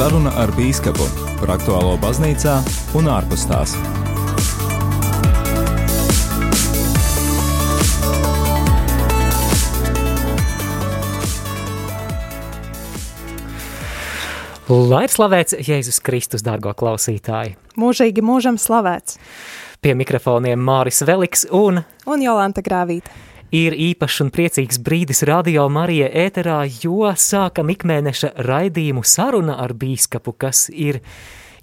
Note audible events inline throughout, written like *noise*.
Saruna ar Bīskapu par aktuālo baznīcā un ārpus tās. Lai ir slavēts Jēzus Kristus, dārgo klausītāji! Mūžīgi mūžam slavēts! Pie mikrofoniem Māris Veliks un, Un Jolanta Grāvīta. Ir īpašs un priecīgs brīdis Radio Marija ēterā, jo sākam ikmēneša raidījumu saruna ar bīskapu, kas ir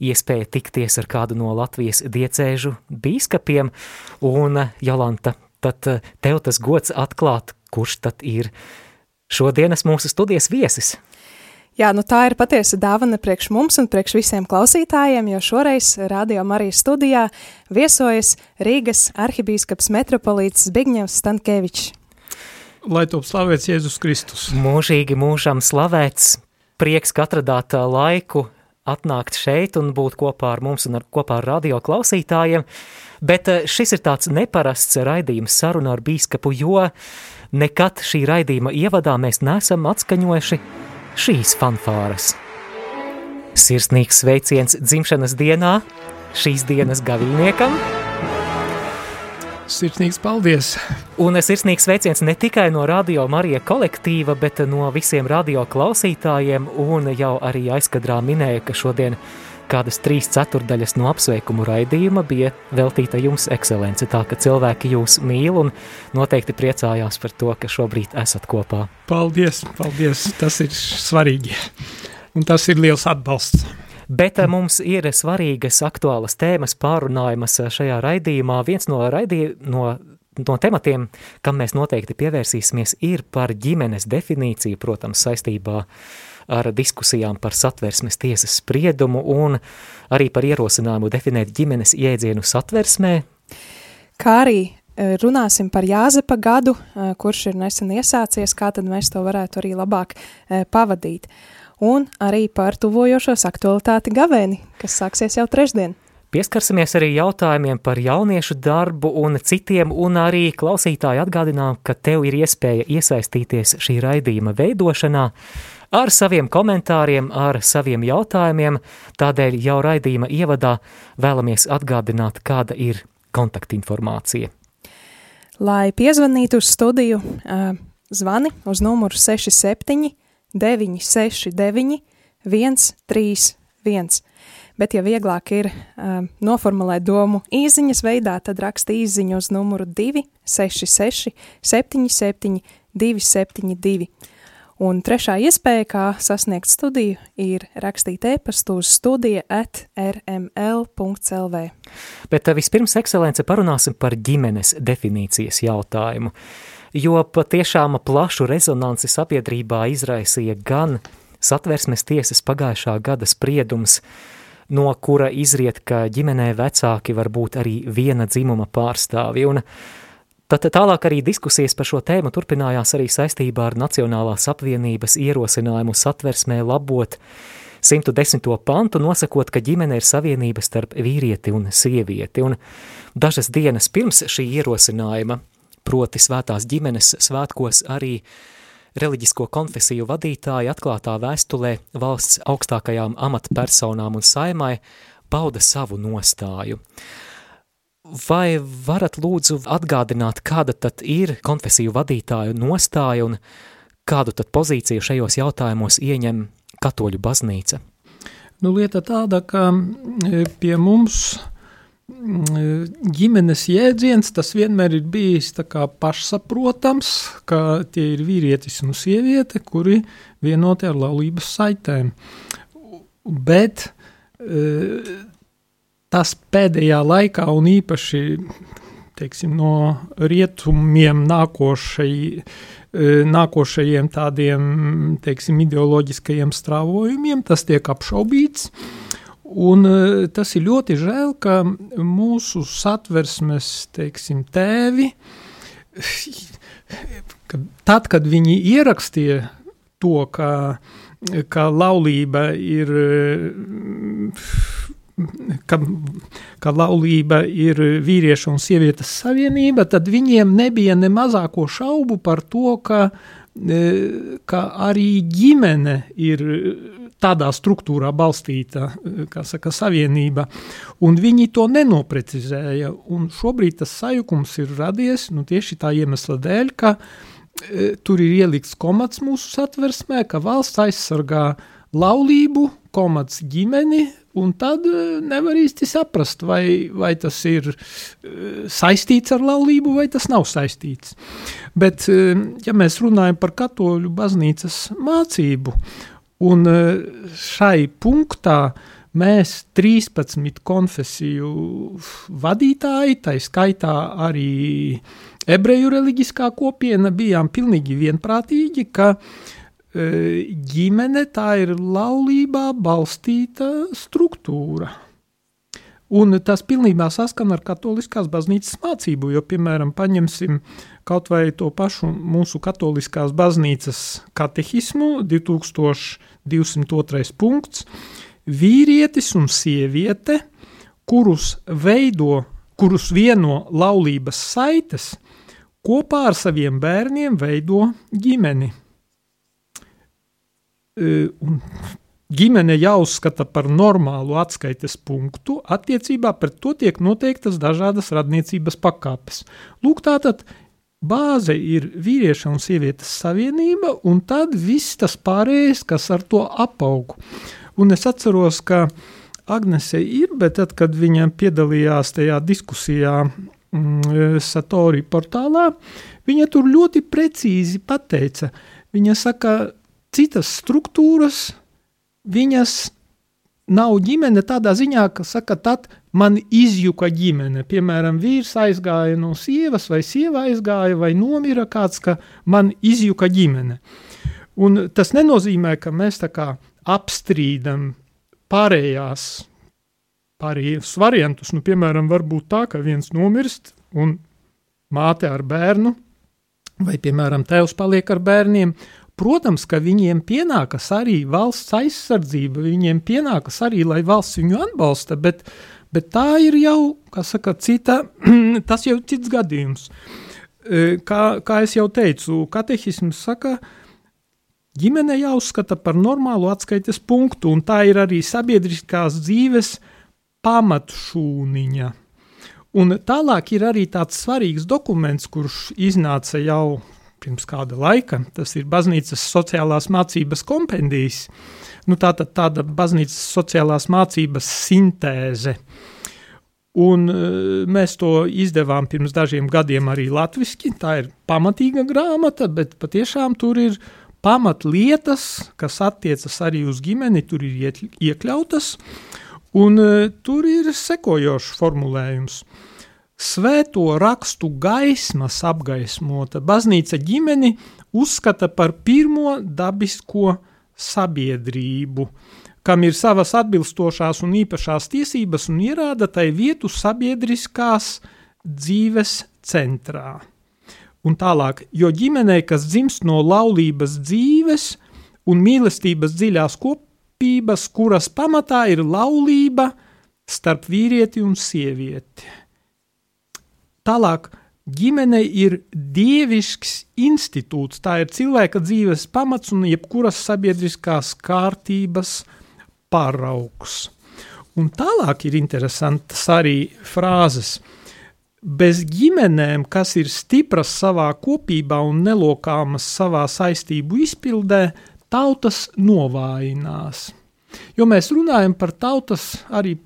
iespēja tikties ar kādu no Latvijas diecēžu bīskapiem. Un, Jolanta, tad eh, tev tas gods atklāt, kurš tad ir šodienas mūsu studijas viesis. Jā, nu tā ir patiesa dāvana priekš mums un priekš visiem klausītājiem, jo šoreiz Radio Marijas studijā viesojas Rīgas arhibīskaps metropolīts Zbigņevs Stankēvičs. Lai top slavēts Jēzus Kristus. Mūžīgi mūžam slavēts, prieks, ka atradāt laiku atnākt šeit un būt kopā ar mums un ar, kopā ar radio klausītājiem, bet šis ir tāds neparasts raidījums saruna ar bīskapu, jo nekad šī raidījuma ievadā mēs nesam atskaņojuši šīs fanfāras. Sirsnīgs sveiciens dzimšanas dienā, šīs dienas gavīniekam, Sirsnīgs paldies! Un sirsnīgs sveiciens ne tikai no Radio Marija kolektīva, bet no visiem radio klausītājiem, un jau arī aizkadrā minēja, ka šodien kādas trīs ceturdaļas no apsveikumu raidījuma bija veltīta jums ekscelence, tā ka cilvēki jūs mīl un noteikti priecājās par to, ka šobrīd esat kopā. Paldies, paldies! Tas ir svarīgi. Un tas ir liels atbalsts. Bet eh, mums ir svarīgas aktuālas tēmas pārunājamas eh, šajā raidījumā. Viens no, raidī, no, no tematiem, kam mēs noteikti pievērsīsimies, ir par ģimenes definīciju, protams, saistībā ar diskusijām par satversmes tiesas spriedumu un arī par ierosinājumu definēt ģimenes jēdzienu satversmē. Kā arī e, runāsim par Jāzepa gadu, e, kurš ir nesen iesācies, kā tad mēs to varētu arī labāk e, pavadīt. Un arī par tuvojošos aktualitāti gavēni, kas sāksies jau trešdien. Pieskarsimies arī jautājumiem par jauniešu darbu un citiem, un arī klausītāji atgādinām, ka tev ir iespēja iesaistīties šī raidījuma veidošanā ar saviem komentāriem, ar saviem jautājumiem. Tādēļ jau raidījuma ievadā vēlamies atgādināt, kāda ir kontaktinformācija. Lai piezvanītu uz studiju, e, zvani uz numuru 67 969 131. Bet, ja vieglāk ir um, noformulēt domu īsiņas veidā, tad raksta īsiņu uz numuru 266 77 272. Un trešā iespēja, kā sasniegt studiju, ir rakstīt e-pastu uz studija at rml.lv. Bet eh, vispirms, ekscelence, parunāsim par ģimenes definīcijas jautājumu, jo patiešām plašu rezonanci sabiedrībā izraisīja gan satversmes tiesas pagājušā gada spriedums, no kura izriet, ka ģimenē vecāki var būt arī viena dzimuma pārstāvi, un Tad tālāk arī diskusijas par šo tēmu turpinājās arī saistībā ar Nacionālās apvienības ierosinājumu satversmē labot 110. pantu, nosakot, ka ģimene ir savienība starp vīrieti un sievieti. Un dažas dienas pirms šī ierosinājuma, proti svētās ģimenes svētkos arī reliģisko konfesiju vadītāji atklātā vēstulē valsts augstākajām amatpersonām un saimai pauda savu nostāju. Vai varat lūdzu atgādināt, kāda tad ir konfesiju vadītāju nostāja un kādu tad pozīciju šajos jautājumos ieņem katoļu baznīca? Nu, lieta tāda, ka e, pie mums e, ģimenes jēdziens tas vienmēr ir bijis pašsaprotams, ka tie ir vīrietis un sieviete, kuri vienoti ar laulības saitēm. Bet e, tas pēdējā laikā un īpaši teiksim, no rietumiem nākošai, e, nākošajiem tādiem teiksim, ideoloģiskajiem strāvojumiem, tas tiek apšaubīts. Un e, tas ir ļoti žēl, ka mūsu satversmes teiksim, tēvi, tad, kad viņi ierakstīja to, ka, ka laulība ir ka, ka laulība ir vīrieša un sievietes savienība, tad viņiem nebija ne mazāko šaubu par to, ka ka arī ģimene ir tādā struktūrā balstīta, kā saka, savienība, un viņi to nenoprecizēja, un šobrīd tas sajukums ir radies, nu tieši tā iemesla dēļ, ka e, tur ir ielikts komats mūsu satversmē, ka valsts aizsargā laulību, komats ģimeni, un tad e, nevar īsti saprast, vai, vai tas ir e, saistīts ar laulību, vai tas nav saistīts. Bet, e, ja mēs runājam par katoļu baznīcas mācību, Un šai punktā mēs 13 konfesiju vadītāji, tā skaitā arī ebreju reliģiskā kopiena, bijām pilnīgi vienprātīgi, ka e, ģimene tā ir laulībā balstīta struktūra. Un tas pilnībā saskan ar katoliskās baznīcas mācību, jo, piemēram, paņemsim kaut vai to pašu mūsu katoliskās baznīcas katehismu, 2202. punkts, vīrietis un sieviete, kurus veido, kurus vieno laulības saites, kopā ar saviem bērniem veido ģimeni. Un ģimene jāuzskata par normālu atskaites punktu, attiecībā pret to tiek noteiktas dažādas radniecības pakāpes. Lūk, tātad bāze ir vīrieša un sievietes savienība, un tad viss tas pārējais, kas ar to apaug. Un es atceros, ka Agnese ir, bet tad, kad viņa piedalījās tajā diskusijā mm, Satori portālā, viņa tur ļoti precīzi pateica, viņa saka, citas struktūras, viņas nav ģimene tādā ziņā, ka saka, tad man izjuka ģimene. Piemēram, vīrs aizgāja no sievas, vai sieva aizgāja, vai nomira kāds, ka man izjuka ģimene. Un tas nenozīmē, ka mēs tā kā apstrīdam pārējās, pārējos variantus. Nu, piemēram, var būt tā, ka viens nomirst un māte ar bērnu, vai, piemēram, tēvs paliek ar bērniem, Protams, ka viņiem pienākas arī valsts aizsardzība, viņiem pienākas arī, lai valsts viņu atbalsta, bet, bet tā ir jau, kā saka, cita, *clears throat* tas jau cits gadījums. E, kā, kā es jau teicu, katehisms saka, ģimene jāuzskata par normālu atskaites punktu, un tā ir arī sabiedriskās dzīves pamatšūniņa. Un tālāk ir arī tāds svarīgs dokuments, kurš iznāca jau pirms kāda laika. Tas ir baznīcas sociālās mācības kompendijs. Nu, tā tad tāda baznīcas sociālās mācības sintēze. Un uh, mēs to izdevām pirms dažiem gadiem arī latviski. Tā ir pamatīga grāmata, bet patiešām tur ir pamatlietas, kas attiecas arī uz ģimeni, tur ir iekļautas. Un uh, tur ir sekojošs formulējums – Svēto rakstu gaismas apgaismota baznīca ģimeni uzskata par pirmo dabisko sabiedrību, kam ir savas atbilstošās un īpašās tiesības un ierāda tai vietu sabiedriskās dzīves centrā. Un tālāk, jo ģimenei, kas dzimst no laulības dzīves un mīlestības dziļās kopības, kuras pamatā ir laulība starp vīrieti un sievieti – Tālāk, ģimene ir dievisks institūts, tā ir cilvēka dzīves pamats un jebkuras sabiedriskās kārtības paraugs. Un tālāk ir interesantas arī frāzes. Bez ģimenēm, kas ir stipras savā kopībā un nelokāmas savā saistību izpildē, tautas novājinās. Jo mēs runājam par tautas, arī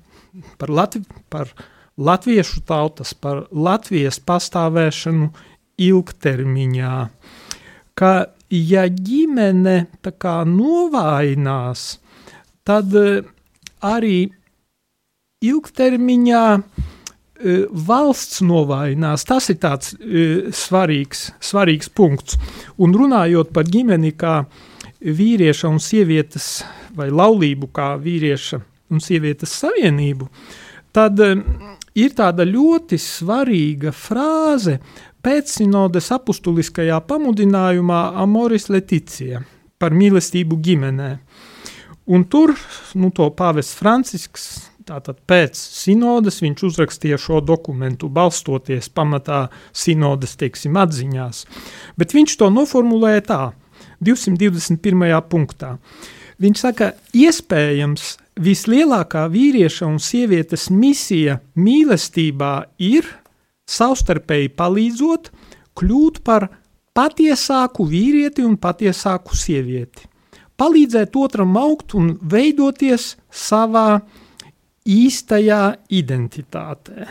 par, Latvi, par latviešu tautas, par Latvijas pastāvēšanu ilgtermiņā. Ka, ja ģimene tā kā novājinās, tad eh, arī ilgtermiņā eh, valsts novājinās. Tas ir tāds eh, svarīgs, svarīgs punkts. Un runājot par ģimeni kā vīrieša un sievietes, vai laulību kā vīrieša un sievietes savienību, tad ir tāda ļoti svarīga frāze pēcsinodes apustuliskajā pamudinājumā Amoris Leticija par mīlestību ģimenē. Un tur nu, to pāvests Francisks, tātad pēc sinodas, viņš uzrakstīja šo dokumentu, balstoties pamatā sinodas, teiksim, atziņās. Bet viņš to noformulēja tā – 221. punktā. Viņš saka, iespējams, vislielākā vīrieša un sievietes misija mīlestībā ir savstarpēji palīdzot, kļūt par patiesāku vīrieti un patiesāku sievieti. Palīdzēt otram augt un veidoties savā īstajā identitātē.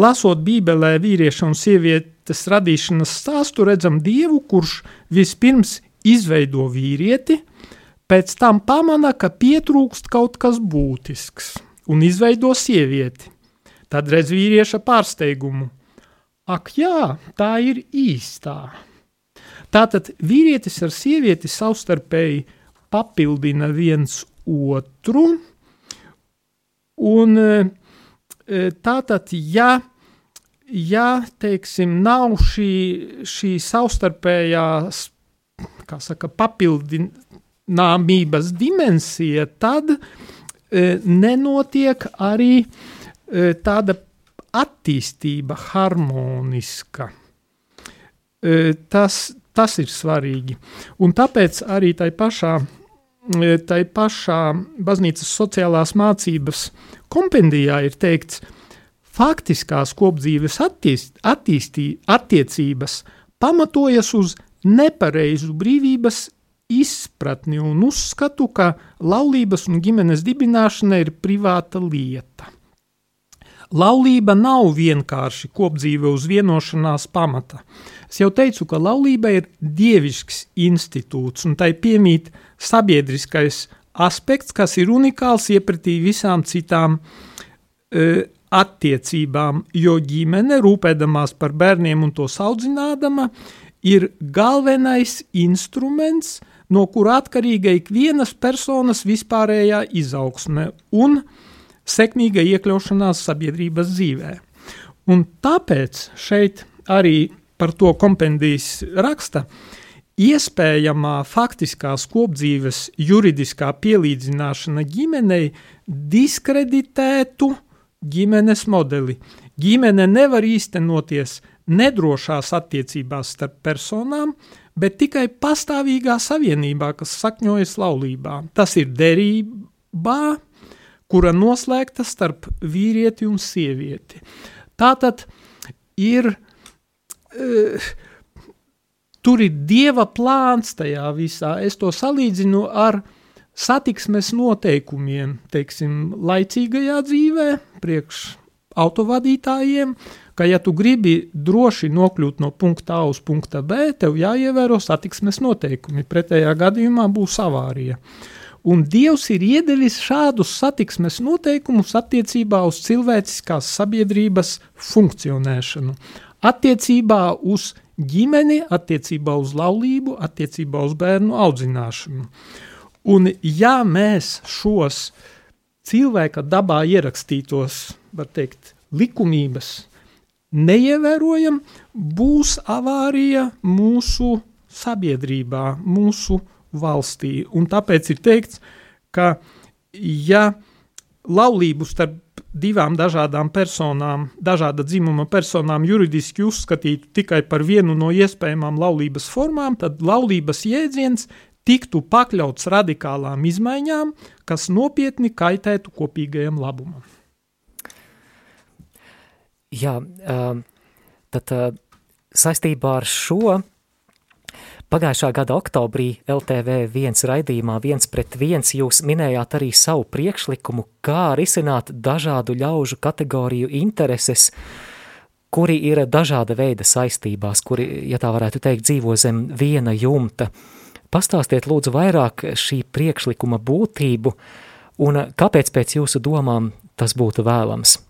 Lasot Bībelē vīrieša un sievietes radīšanas stāstu, redzam Dievu, kurš vispirms izveido vīrieti, pēc tam pamana, ka pietrūkst kaut kas būtisks un izveido sievieti. Tad redz vīrieša pārsteigumu. Ak, jā, tā ir īstā. Tātad vīrietis ar sievieti savstarpēji papildina viens otru, un e, tātad, ja, ja teiksim, nav šī, šī savstarpējā saka, papildināmības dimensija, tad e, nenotiek arī e, tāda attīstība harmoniska. E, tas, tas ir svarīgi. Un tāpēc arī tai pašā, tai pašā baznīcas sociālās mācības kompendijā ir teikts, faktiskās kopdzīves attīst, attīstī, attiecības pamatojas uz nepareizu brīvības izpratni un uzskatu, ka laulības un ģimenes dibināšana ir privāta lieta. Laulība nav vienkārši kopdzīve uz vienošanās pamata. Es jau teicu, ka laulība ir dievisks institūts, un tai piemīt sabiedriskais aspekts, kas ir unikāls iepratī visām citām e, attiecībām, jo ģimene, rūpēdamās par bērniem un tos audzinādama, ir galvenais instruments, no kura atkarīga ikvienas personas vispārējā izaugsme un sekmīga iekļaušanās sabiedrības dzīvē. Un tāpēc šeit arī par to kompendijas raksta, iespējamā faktiskās kopdzīves juridiskā pielīdzināšana ģimenei diskreditētu ģimenes modeli. Ģimene nevar īstenoties nedrošās attiecībās starp personām, bet tikai pastāvīgā savienībā, kas sakņojas laulībā. Tas ir derībā, kura noslēgta starp vīrieti un sievieti. Tātad ir, uh, tur ir dieva plāns tajā visā. Es to salīdzinu ar satiksmes noteikumiem, teiksim, laicīgajā dzīvē, priekš autovadītājiem, ka ja tu gribi droši nokļūt no punkta A uz punkta B, tev jāievēro satiksmes noteikumi, pretējā gadījumā būs avārija. Un Dievs ir iedevis šādus satiksmes noteikumus attiecībā uz cilvēciskās sabiedrības funkcionēšanu, attiecībā uz ģimeni, attiecībā uz laulību, attiecībā uz bērnu audzināšanu. Un ja mēs šos cilvēka dabā ierakstītos, var teikt, likumības neievērojam, būs avārija mūsu sabiedrībā, mūsu valstī. Un tāpēc ir teikts, ka ja laulību starp divām dažādām personām, dažāda dzimuma personām juridiski uzskatītu tikai par vienu no iespējamām laulības formām, tad laulības jēdziens tiktu pakļauts radikālām izmaiņām, kas nopietni kaitētu kopīgajam labumam. Jā, tad saistībā ar šo Pagājušā gada oktobrī LTV viens raidījumā viens pret viens jūs minējāt arī savu priekšlikumu, kā risināt dažādu ļaužu kategoriju intereses, kuri ir dažāda veida saistībās, kuri, ja tā varētu teikt, dzīvo zem viena jumta. Pastāstiet lūdzu vairāk šī priekšlikuma būtību un kāpēc pēc jūsu domām tas būtu vēlams?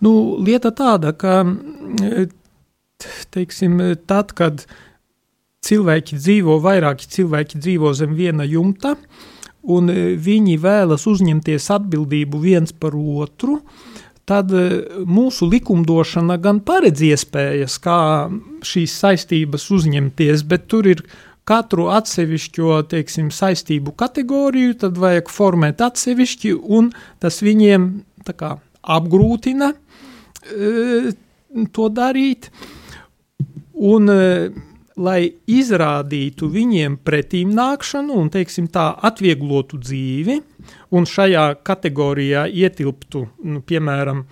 Nu, lieta tāda, ka, teiksim, tad, kad uh, cilvēki dzīvo, vairāki cilvēki dzīvo zem viena jumta, un e, viņi vēlas uzņemties atbildību viens par otru, tad e, mūsu likumdošana gan paredz iespējas, kā šīs saistības uzņemties, bet tur ir katru atsevišķo, teiksim, saistību kategoriju, tad vajag formēt atsevišķi, un tas viņiem kā apgrūtina e, to darīt, un e, lai izrādītu viņiem pretīm nākšanu un, teiksim, tā atvieglotu dzīvi, un šajā kategorijā ietilptu, nu, piemēram,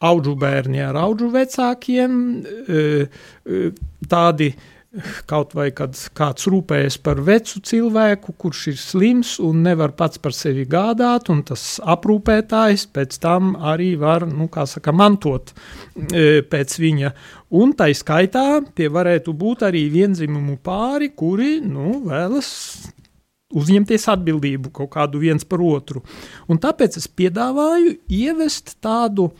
auģu bērni ar auģu vecākiem, e, e, tādi kaut vai kad kāds rūpējas par vecu cilvēku, kurš ir slims un nevar pats par sevi gādāt, un tas aprūpētājs pēc tam arī var, nu, kā saka, mantot e, pēc viņa. Un tai skaitā tie varētu būt arī vienzimumu pāri, kuri, nu, vēlas uzņemties atbildību kaut kādu viens par otru. Un tāpēc es piedāvāju ievest tādu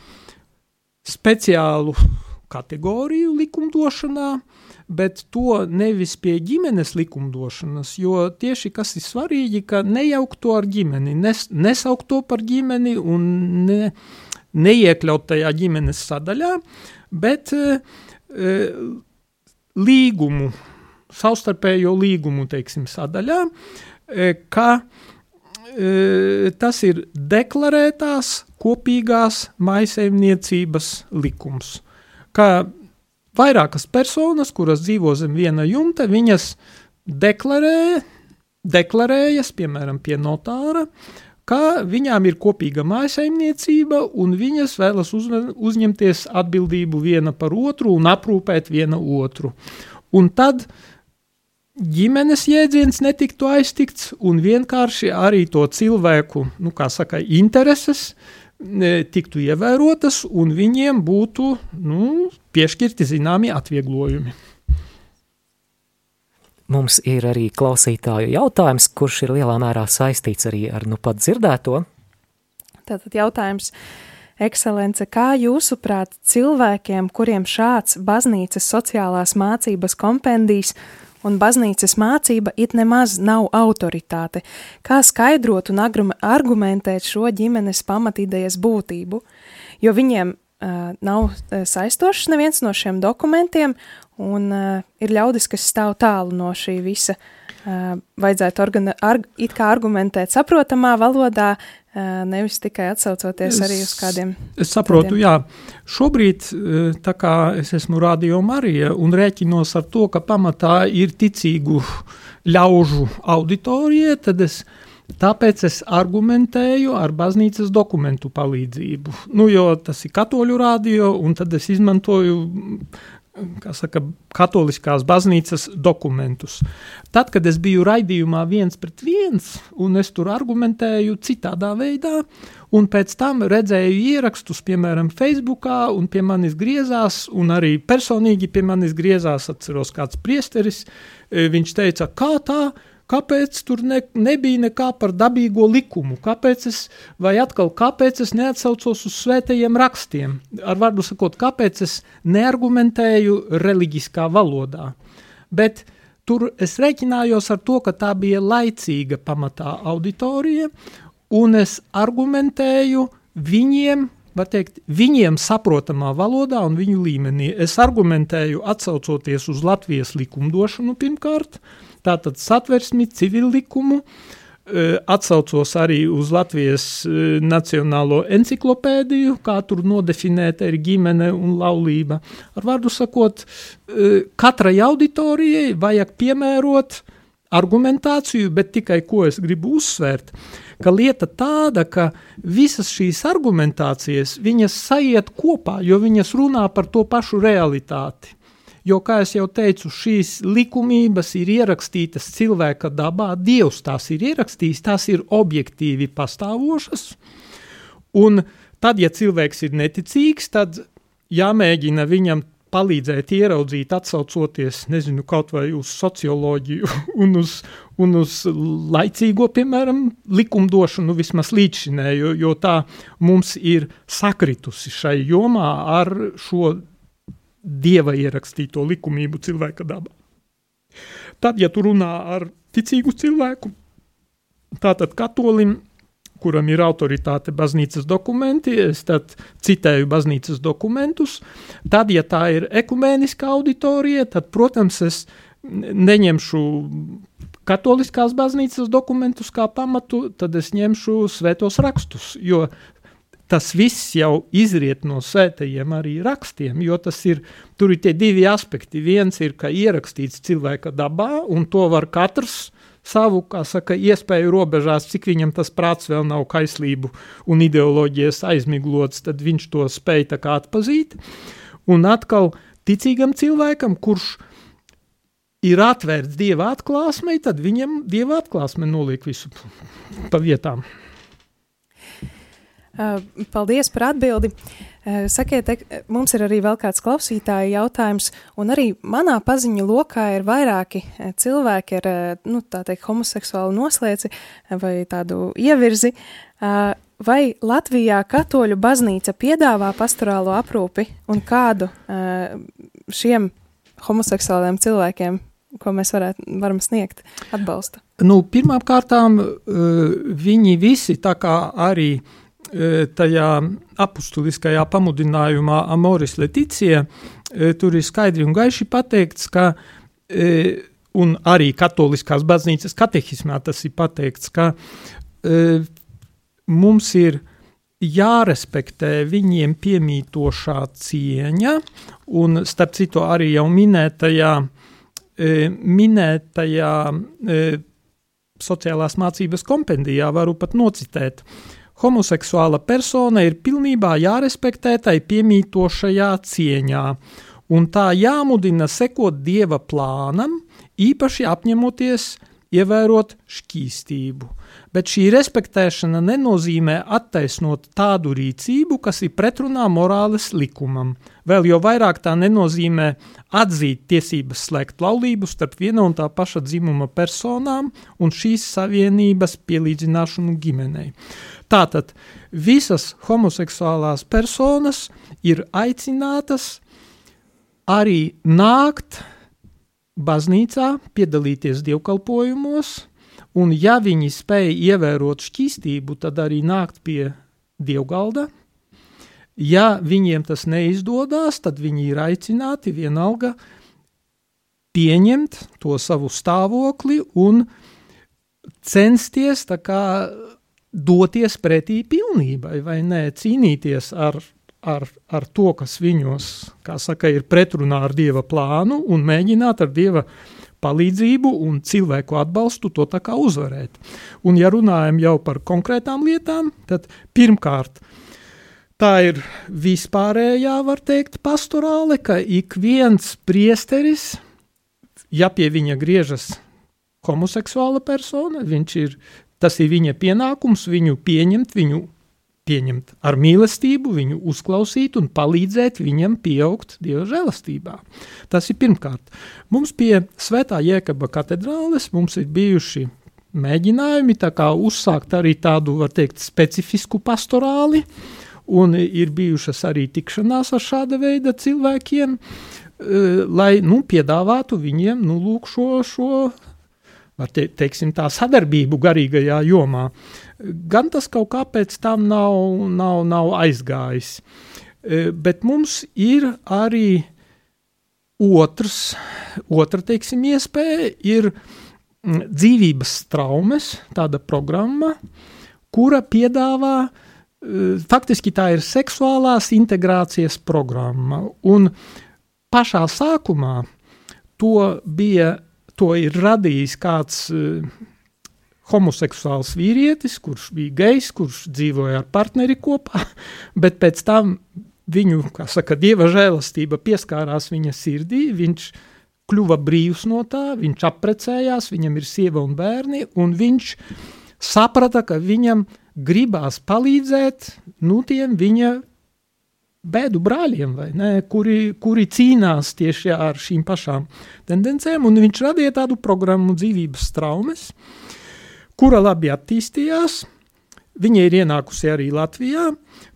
speciālu kategoriju likumdošanā, bet to nevis pie ģimenes likumdošanas, jo tieši kas ir svarīgi, ka nejaukt to ar ģimeni, nes, nesaukt to par ģimeni un ne, neiekļaut tajā ģimenes sadaļā, bet e, e līgumu, savstarpējo līgumu, teiksim, sadaļā, e, ka e, tas ir deklarētās kopīgās maisaimniecības likums, ka vairākas personas, kuras dzīvo zem viena jumta, viņas deklarē, deklarējas, piemēram, pie notāra, ka viņām ir kopīga mājasaimniecība un viņas vēlas uz, uzņemties atbildību viena par otru un aprūpēt viena otru. Un tad ģimenes jēdziens netiktu aiztikts un vienkārši arī to cilvēku, nu, kā saka, intereses tiktu ievērotas un viņiem būtu nu, piešķirti zināmi atvieglojumi. Mums ir arī klausītāju jautājums, kurš ir lielā mērā saistīts arī ar nu pat dzirdēto. Tātad jautājums, ekscelence, kā jūsuprāt cilvēkiem, kuriem šāds baznīcas sociālās mācības kompendijs un baznīcas mācība it nemaz nav autoritāte. Kā skaidrot un argumentēt šo ģimenes pamatīdējas būtību? Jo viņiem uh, nav saistošs neviens no šiem dokumentiem, un uh, ir ļaudis, kas stāv tālu no šī visa. Uh, vajadzētu organa, arg, it kā argumentēt saprotamā valodā, nevis tikai atsaucoties es, arī uz kādiem. Es saprotu, tādiem. jā. Šobrīd, tā kā es esmu Radio Marija un rēķinos ar to, ka pamatā ir ticīgu ļaužu auditorija, tad es Tāpēc es argumentēju ar baznīcas dokumentu palīdzību. Nu, jo tas ir katoļu rādio, un tad es izmantoju saka, katoliskās baznīcas dokumentus. Tad, kad es biju raidījumā viens pret viens, un es tur argumentēju citādā veidā, un pēc tam redzēju ierakstus, piemēram, Facebookā, un pie manis griezās, un arī personīgi pie manis griezās, atceros kāds priesteris, e, viņš teica, kā tā, Kāpēc tur ne, nebija nekā par dabīgo likumu? Kāpēc es, vai atkal, kāpēc es neatsaucos uz svētajiem rakstiem? Ar vārdu sakot, kāpēc es neargumentēju reliģiskā valodā? Bet tur es reiķinājos ar to, ka tā bija laicīga pamatā auditorija, un es argumentēju viņiem, var teikt, viņiem saprotamā valodā un viņu līmenī. Es argumentēju atsaucoties uz Latvijas likumdošanu pirmkārt, uh, tātad satversmi, civillikumu, e, atsaucos arī uz Latvijas e, nacionālo enciklopēdiju, kā tur nodefinēta ir ģimene un laulība. Ar vārdu sakot, e, katrai auditorijai vajag piemērot argumentāciju, bet tikai ko es gribu uzsvērt, ka lieta tāda, ka visas šīs argumentācijas, viņas sajiet kopā, jo viņas runā par to pašu realitāti. Jo, kā jau teicu, šīs likumības ir ierakstītas cilvēka dabā, Dievs tās ir ierakstījis, tās ir objektīvi pastāvošas. Un tad, ja cilvēks ir neticīgs, tad jāmēģina viņam palīdzēt ieraudzīt, atsaucoties, nezinu, kaut vai uz socioloģiju *laughs* un uz, un uz laicīgo, piemēram, likumdošanu vismaz līdzšinēju, jo, jo tā mums ir sakritusi šai jomā ar šo dieva ierakstīto likumību cilvēka dabā. Tad, ja tu runā ar ticīgu cilvēku, tātad katolim, kuram ir autoritāte baznīcas dokumenti, es tad citēju baznīcas dokumentus, tad, ja tā ir ekumēniska auditorija, tad, protams, es neņemšu katoliskās baznīcas dokumentus kā pamatu, tad es ņemšu svētos rakstus, jo tas viss jau izriet no svētajiem arī rakstiem, jo tas ir, tur ir tie divi aspekti. Viens ir, ka ierakstīts cilvēka dabā, un to var katrs savu, kā saka, iespēju robežās, cik viņam tas prāts vēl nav kaislību un ideoloģijas aizmiglots, tad viņš to spēj tā kā atpazīt. Un atkal ticīgam cilvēkam, kurš ir atvērts dieva atklāsmei, tad viņam dieva atklāsme noliek visu pa vietām. Paldies par atbildi. Sakiet, mums ir arī vēl kāds klausītāja jautājums, un arī manā paziņu lokā ir vairāki cilvēki ar, nu, tā teikt, homoseksuālu noslēci vai tādu ievirzi. Vai Latvijā katoļu baznīca piedāvā pastorālo aprūpi un kādu šiem homoseksuāliem cilvēkiem ko mēs varētu, varam sniegt atbalstu? Nu, Pirmkārt, viņi visi, tā kā arī tajā apustuliskajā pamudinājumā Amoris Leticija, tur ir skaidri un gaiši pateikts, ka, un arī katoliskās baznīcas katehismā tas ir pateikts, ka mums ir jārespektē viņiem piemītošā cieņa, un starp citu arī jau minētajā, minētajā sociālās mācības kompendijā varu pat nocitēt, uh, Homoseksuāla persona ir pilnībā jārespektē tai piemītošajā cieņā, un tā jāmudina sekot dieva plānam, īpaši apņemoties ievērot šķīstību. Bet šī respektēšana nenozīmē attaisnot tādu rīcību, kas ir pretrunā morāles likumam. Vēl jau vairāk tā nenozīmē atzīt tiesības slēgt laulību starp viena un tā paša dzimuma personām un šīs savienības pielīdzināšanu ģimenei. Tātad visas homoseksuālās personas ir aicinātas arī nākt baznīcā, piedalīties dievkalpojumos, un ja viņi spēj ievērot šķīstību, tad arī nākt pie dievgalda. Ja viņiem tas neizdodas, tad viņi ir aicināti vienalga pieņemt to savu stāvokli un censties tā kā doties pretī pilnībai, vai nē, cīnīties ar, ar, ar to, kas viņos, kā saka, ir pretrunā ar Dieva plānu, un mēģināt ar Dieva palīdzību un cilvēku atbalstu to tā kā uzvarēt. Un ja runājam jau par konkrētām lietām, tad pirmkārt, tā ir vispārējā, var teikt, pastorāle, ka ik viens priesteris, ja pie viņa griežas homoseksuāla persona, viņš ir Tas ir viņa pienākums viņu pieņemt, viņu pieņemt ar mīlestību, viņu uzklausīt un palīdzēt viņam pieaugt Dieva žēlastībā. Tas ir pirmkārt. Mums pie Svētā Jēkaba katedrāles ir bijuši mēģinājumi uzsākt arī tādu, var teikt, specifisku pastorāli, un ir bijušas arī tikšanās ar šāda veida cilvēkiem, eh, lai, nu, piedāvātu viņiem, nu, lūk, šo, šo te, teiksim, tā sadarbību garīgajā jomā, gan tas kaut kāpēc tam nav, nav, nav aizgājis. E, bet mums ir arī otrs, otra, teiksim, iespēja ir dzīvības traumas, tāda programma, kura piedāvā, e, faktiski tā ir seksuālās integrācijas programma, un pašā sākumā to bija to ir radījis kāds uh, homoseksuāls vīrietis, kurš bija gejs, kurš dzīvoja ar partneri kopā, *laughs* bet pēc tam viņu, kā saka, dieva žēlastība pieskārās viņa sirdī, viņš kļuva brīvs no tā, viņš apprecējās, viņam ir sieva un bērni, un viņš saprata, ka viņam gribās palīdzēt, nu, tiem viņa bēdu brāļiem, ne, kuri, kuri cīnās tieši ar šīm pašām tendencēm, viņš radīja tādu programmu dzīvības traumas, kura labi attīstījās. Viņa ir ienākusi arī Latvijā,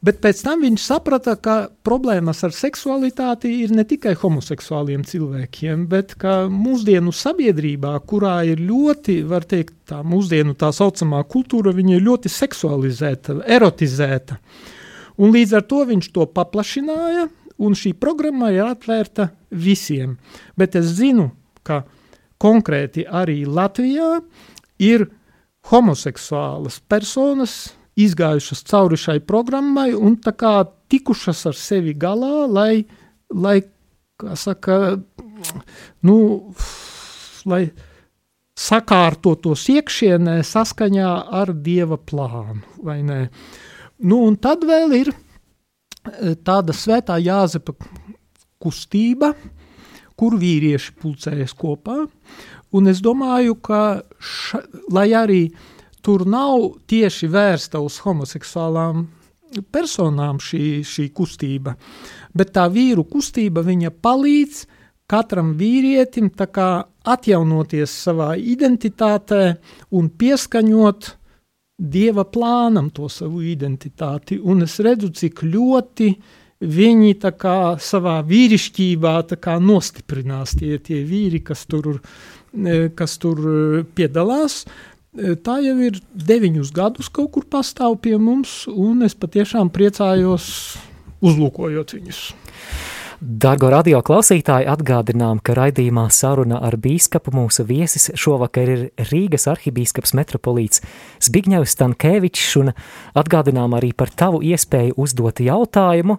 bet pēc tam viņš saprata, ka problēmas ar seksualitāti ir ne tikai homoseksuāliem cilvēkiem, bet ka mūsdienu sabiedrībā, kurā ir ļoti, var teikt, tā mūsdienu tā saucamā kultūra, viņa ir ļoti seksualizēta, erotizēta. Uh, Un līdz ar to viņš to paplašināja, un šī programma ir atvērta visiem. Bet es zinu, ka konkrēti arī Latvijā ir homoseksuālas personas, izgājušas cauri šai programmai un tā kā tikušas ar sevi galā, lai, lai kā saka, nu, lai sakārtotos iekšienē saskaņā ar Dieva plānu, vai ne? Nu, un tad vēl ir e, tāda svētā Jāzepa kustība, kur vīrieši pulcējas kopā, un es domāju, ka, ša, lai arī tur nav tieši vērsta uz homoseksuālām personām šī, šī kustība, bet tā vīru kustība viņa palīdz katram vīrietim atjaunoties savā identitātē un pieskaņot dieva plānam to savu identitāti. Un es redzu, cik ļoti viņi kā, savā vīrišķībā kā, nostiprinās tie, tie vīri, kas tur, kas tur piedalās. Tā jau ir deviņus gadus kaut kur pastāv pie mums, un es patiešām priecājos uzlūkojot viņus. Dargo radio klausītāji atgādinām, ka raidījumā saruna ar bīskapu mūsu viesis šovakar ir Rīgas arhibīskaps metropolīts Zbigņevs Stankēvičs un atgādinām arī par tavu iespēju uzdot jautājumu.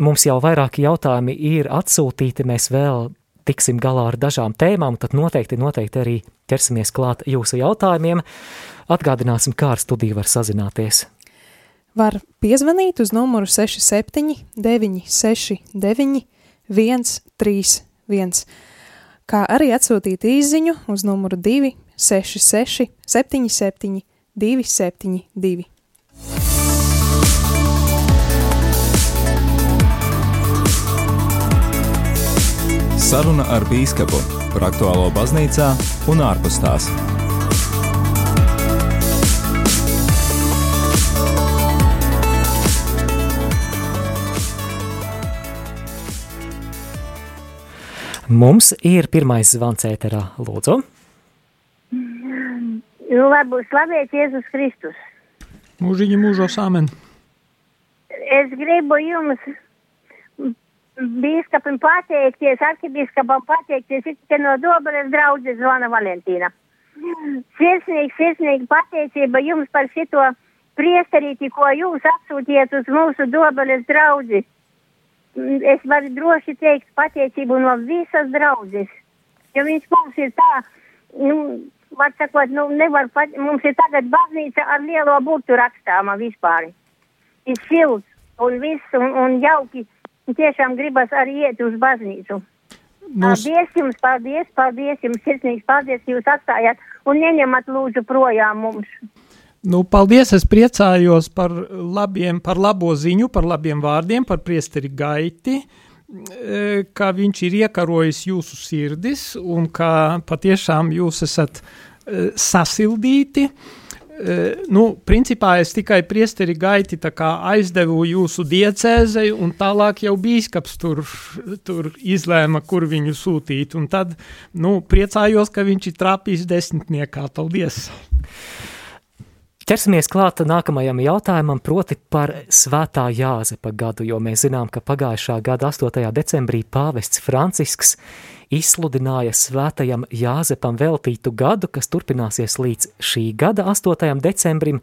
Mums jau vairāki jautājumi ir atsūtīti, mēs vēl tiksim galā ar dažām tēmām, tad noteikti, noteikti arī ķersimies klāt jūsu jautājumiem. Atgādināsim, kā ar studiju var sazināties. Var piezvanīt uz numuru 67 969 131, kā arī atsūtīt īziņu uz numuru 266 77 272. Saruna ar bīskapu par aktuālo baznīcā un ārpus tās. Mums ir pirmais zvans ēterā, lūdzu. Nu, varbūt slavēts Jēzus Kristus. Mūžiņa mūžos amen. Es gribu jums, bīskapam pateikties, arkibiskapam pateikties, it no Doberes draudzes zvana Valentīna. Sirsnīgi, sirsnīgi pateicība jums par šito priesterīti, ko jūs atsūtiet uz mūsu Doberes draudzi es varu droši teikt pateicību no visas draudzes, jo viņš mums ir tā, nu, var sakot, nu, nevar pat, mums ir tagad baznīca ar lielo burtu rakstāma vispār. Ir silts un viss un, un jauki, tiešām gribas arī iet uz baznīcu. Nos... Paldies jums, paldies, paldies jums, sirsnīgs paldies, jūs atstājāt un neņemat lūdzu projām mums. Nu, paldies, es priecājos par, labiem, par labo ziņu, par labiem vārdiem, par priesteri gaiti, e, ka viņš ir iekarojis jūsu sirdis un ka patiešām jūs esat e, sasildīti. E, nu, principā es tikai priesteri gaiti aizdevu jūsu diecēzei, un tālāk jau bīskaps tur, tur izlēma, kur viņu sūtīt. Un tad nu, priecājos, ka viņš ir trapījis desmitniekā. Paldies! Ķersimies klāt nākamajam jautājumam, proti par svētā Jāzepa gadu, jo mēs zinām, ka pagājušā gada 8. decembrī pāvests Francisks izsludināja svētajam Jāzepam veltītu gadu, kas turpināsies līdz šī gada 8. decembrim.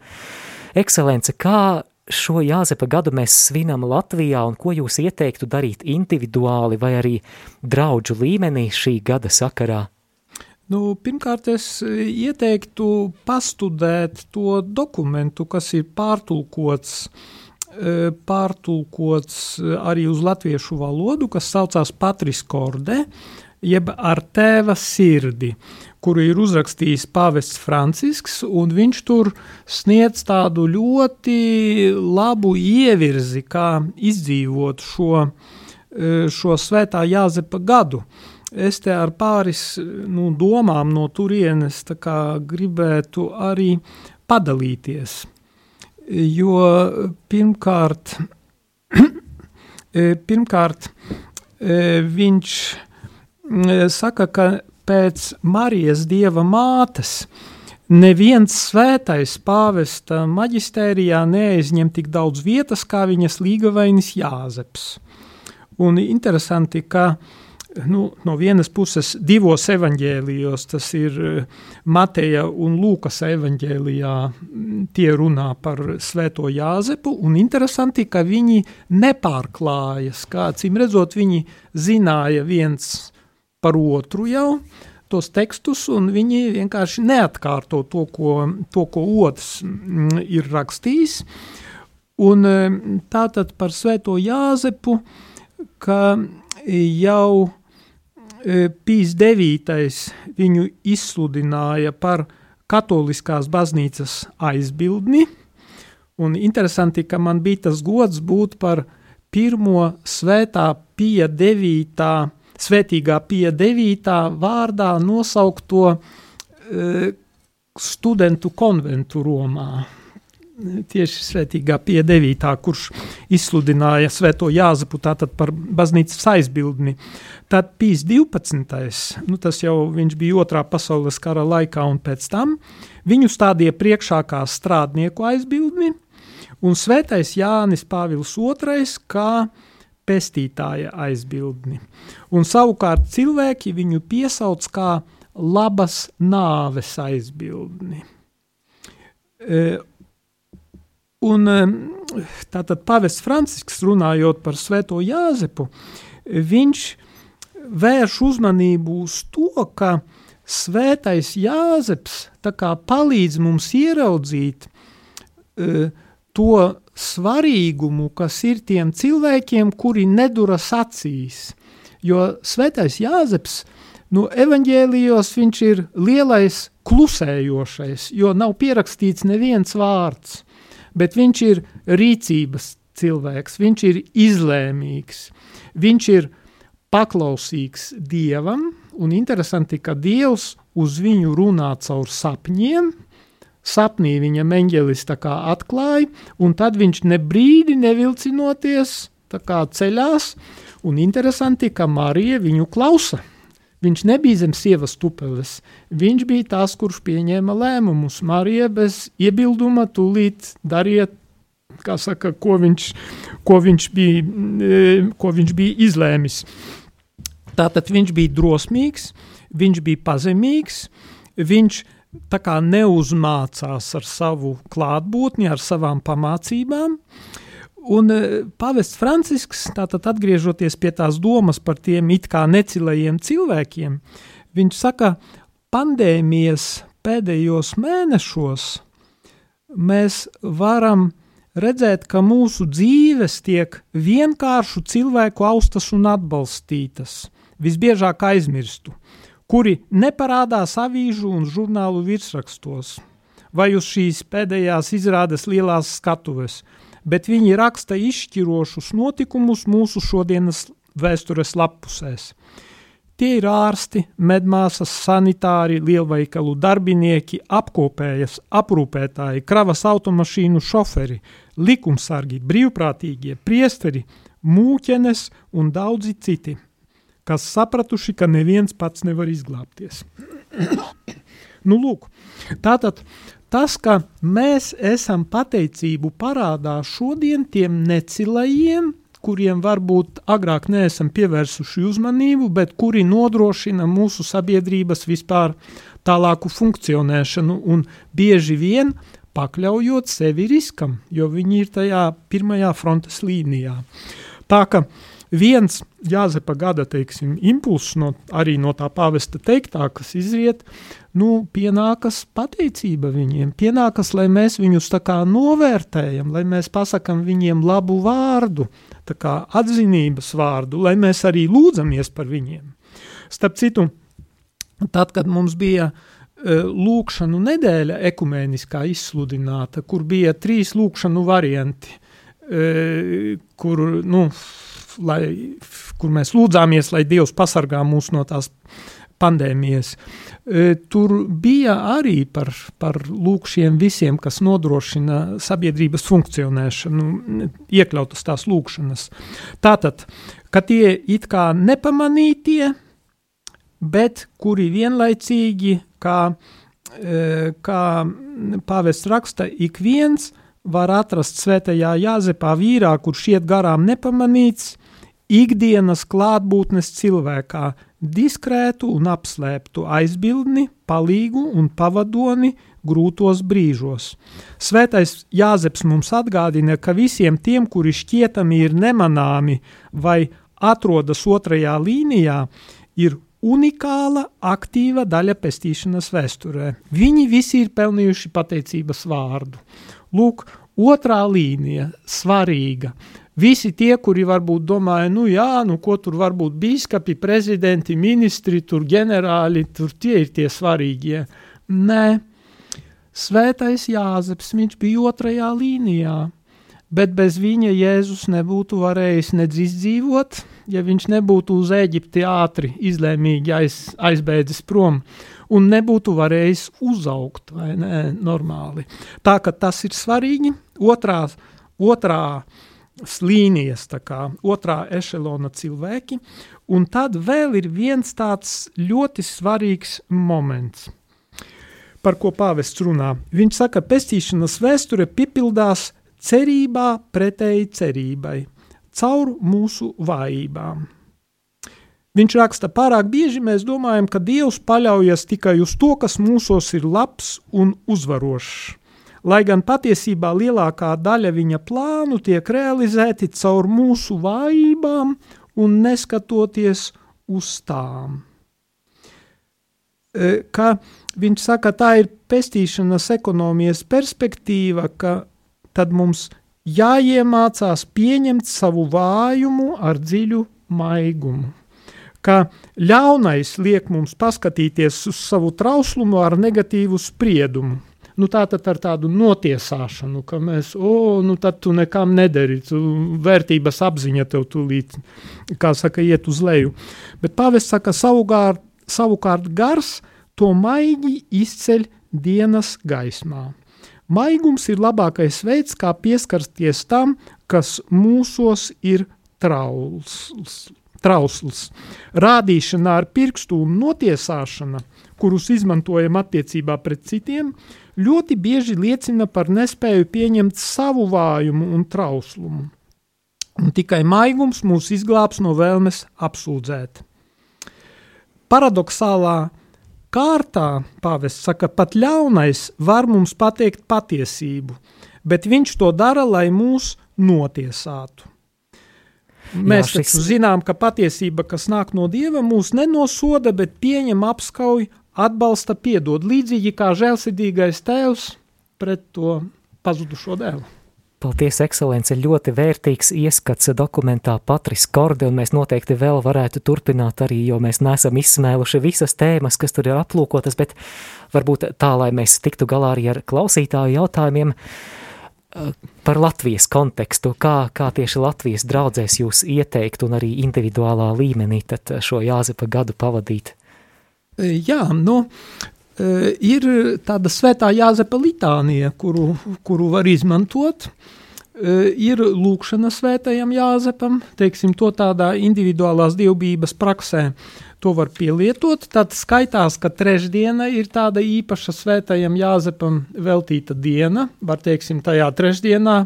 Ekscelence, kā šo Jāzepa gadu mēs svinam Latvijā un ko jūs ieteiktu darīt individuāli vai arī draudžu līmenī šī gada sakarā? Nu, pirmkārt, es e, ieteiktu pastudēt to dokumentu, kas ir pārtulkots, e, pārtulkots e, arī uz latviešu valodu, kas saucās Patris Korde, jeb ar tēva sirdi, kuru ir uzrakstījis pāvests Francisks, un viņš tur sniedz tādu ļoti labu ievirzi, kā izdzīvot šo, šo svētā Jāzepa gadu. Uh, es te ar pāris nu, domām no turienes gribētu arī padalīties. Jo pirmkārt, *clears throat* pirmkārt viņš saka, ka pēc Marijas dieva mātes neviens svētais pāvesta maģistērijā neaizņem tik daudz vietas kā viņas līgavainis Jāzeps. Un interesanti, ka uh, nu, no vienas puses divos evaņģēlijos, tas ir eh, Mateja un Lūkas evaņģēlijā, tie runā par svēto Jāzepu, un interesanti, ka viņi nepārklājas, kā cim redzot, viņi zināja viens par otru jau, tos tekstus, un viņi vienkārši neatkārto to, ko, to, ko otrs ir rakstījis. Un tātad par svēto Jāzepu, ka jau Pīs 9. viņu izsludināja par katoliskās baznīcas aizbildni, un interesanti, ka man bija tas gods būt par pirmo svētā Pija 9. svētīgā Pija 9. vārdā nosaukto e, studentu konventu Romā tieši svētīgā piedevītā, kurš izsludināja svēto Jāzepu tātad par baznīcas aizbildni. Tad Pīs 12. Nu, tas jau viņš bija otrā pasaules kara laikā un pēc tam, viņu stādīja priekšā kā strādnieku aizbildni, un svētais Jānis Pāvils II kā pestītāja aizbildni. Un savukārt cilvēki viņu piesauc kā labas nāves aizbildni. E, Un tātad pavests Francisks runājot par svēto Jāzepu, viņš vērš uzmanību uz to, ka svētais Jāzeps palīdz mums ieraudzīt uh, to svarīgumu, kas ir tiem cilvēkiem, kuri neduras acīs. Jo svētais Jāzeps, nu, evaņģēlijos viņš ir lielais klusējošais, jo nav pierakstīts neviens vārds bet viņš ir rīcības cilvēks, viņš ir izlēmīgs, viņš ir paklausīgs Dievam, un interesanti, ka Dievs uz viņu runā caur sapņiem, sapnī viņa eņģelis tā kā atklāja, un tad viņš ne brīdi nevilcinoties tā kā ceļās, un interesanti, ka Marija viņu klausa. Viņš nebija zem sievas tupeles. Viņš bija tas, kurš pieņēma lēmumus. Marija bez iebilduma tūlīt dariet, saka, ko viņš, ko viņš, bija, e, ko viņš bija izlēmis. Tātad viņš bija drosmīgs, viņš bija pazemīgs, viņš neuzmācās ar savu klātbūtni, ar savām pamācībām, uh, Un e, pavests Francisks, tātad atgriežoties pie tās domas par tiem it kā necilajiem cilvēkiem, viņš saka, pandēmijas pēdējos mēnešos mēs varam redzēt, ka mūsu dzīves tiek vienkāršu cilvēku austas un atbalstītas, visbiežāk aizmirstu, kuri neparādās avīžu un žurnālu virsrakstos. Vai uz šīs pēdējās izrādes lielās skatuves – bet viņi raksta izšķirošus notikumus mūsu šodienas vēstures lapusēs. Tie ir ārsti, medmāsas, sanitāri, lielveikalu darbinieki, apkopējas, aprūpētāji, kravas automašīnu šoferi, likumsargi, brīvprātīgie, priesteri, mūķenes un daudzi citi, kas sapratuši, ka neviens pats nevar izglābties. *coughs* nu, lūk, tātad tas, ka mēs esam pateicību parādā šodien tiem necilajiem, kuriem varbūt agrāk neesam pievērsuši uzmanību, bet kuri nodrošina mūsu sabiedrības vispār tālāku funkcionēšanu un bieži vien pakļaujot sevi riskam, jo viņi ir tajā pirmajā frontes līnijā. Tā ka viens Jāzepa gada, teiksim, impulss no, arī no tā pāvesta teiktā, kas izriet, nu, pienākas pateicība viņiem, pienākas, lai mēs viņus tā kā novērtējam, lai mēs pasakam viņiem labu vārdu, tā kā atzinības vārdu, lai mēs arī lūdzamies par viņiem. Starp citu, tad, kad mums bija uh, lūkšanu nedēļa ekumēniskā izsludināta, kur bija trīs lūkšanu varianti, uh, kur, nu, lai, kur mēs lūdzāmies, lai Dievs pasargā mūs no tās pandēmijas. E, tur bija arī par, par lūk šiem visiem, kas nodrošina sabiedrības funkcionēšanu, iekļautas tās lūkšanas. Tātad, ka tie it kā nepamanītie, bet kuri vienlaicīgi, kā, e, kā pāvests raksta, ik viens var atrast svētajā Jāzepā vīrā, kurš iet garām nepamanīts, ikdienas klātbūtnes cilvēkā, diskrētu un apslēptu aizbildni, palīgu un pavadoni grūtos brīžos. Svētais Jāzeps mums atgādina, ka visiem tiem, kuri šķietami ir nemanāmi vai atrodas otrajā līnijā, ir unikāla, aktīva daļa pestīšanas vēsturē. Viņi visi ir pelnījuši pateicības vārdu. Lūk, otrā līnija - svarīga. Visi tie, kuri varbūt domāja, nu jā, nu ko tur var būt bīskapi, prezidenti, ministri, tur ģenerāļi, tur tie ir tie svarīgie. Nē, svētais Jāzeps, viņš bija otrajā līnijā, bet bez viņa Jēzus nebūtu varējis nedz izdzīvot, ja viņš nebūtu uz Eģipti ātri, izlēmīgi aiz, aizbēdzis prom un nebūtu varējis uzaugt, vai ne, normāli. Tā, ka tas ir svarīgi, otrā, otrā līnijas, tā kā otrā ešelona cilvēki, un tad vēl ir viens tāds ļoti svarīgs moments, par ko pāvests runā. Viņš saka, pestīšanas vēsture piepildās cerībā pretēji cerībai, caur mūsu vājībām. Viņš raksta, pārāk bieži mēs domājam, ka Dievs paļaujas tikai uz to, kas mūsos ir labs un uzvarošs lai gan patiesībā lielākā daļa viņa plānu tiek realizēti caur mūsu vājībām un neskatoties uz tām. E, ka viņš saka, tā ir pestīšanas ekonomijas perspektīva, ka tad mums jāiemācās pieņemt savu vājumu ar dziļu maigumu. Ka ļaunais liek mums paskatīties uz savu trauslumu ar negatīvu spriedumu, nu, tātad ar tādu notiesāšanu, ka mēs, o, nu, tad tu nekam nedari, tu vērtības apziņa tev tūlīt, kā saka, iet uz leju. Bet pavests saka, savukārt, savukārt gars to maigi izceļ dienas gaismā. Maigums ir labākais veids, kā pieskarsties tam, kas mūsos ir trausls. trausls. Rādīšana ar pirkstu un notiesāšana, kurus izmantojam attiecībā pret citiem, ļoti bieži liecina par nespēju pieņemt savu vājumu un trauslumu. Un tikai maigums mūs izglābs no vēlmes apsūdzēt. Paradoxālā kārtā pāvests saka, pat ļaunais var mums pateikt patiesību, bet viņš to dara, lai mūs notiesātu. Mēs Jā, šis... zinām, ka patiesība, kas nāk no Dieva, mūs nenosoda, bet pieņem apskauj atbalsta, piedod, līdzīgi kā žēlsirdīgais tēvs pret to pazudušo dēlu. Paldies, ekscelence, ļoti vērtīgs ieskats dokumentā Patris Korde, un mēs noteikti vēl varētu turpināt arī, jo mēs nesam izsmēluši visas tēmas, kas tur ir aplūkotas, bet varbūt tā, lai mēs tiktu galā arī ar klausītāju jautājumiem eh, par Latvijas kontekstu, kā, kā tieši Latvijas draudzēs jūs ieteikt un arī individuālā līmenī tad šo Jāzepa gadu pavadīt. Jā, nu, ir tāda svētā Jāzepa litānija, kuru, kuru var izmantot. Ir lūkšana svētajam Jāzepam, teiksim, to tādā individuālās dievbības praksē. To var pielietot. Tad skaitās, ka trešdiena ir tāda īpaša svētajam Jāzepam veltīta diena. Var, teiksim, tajā trešdienā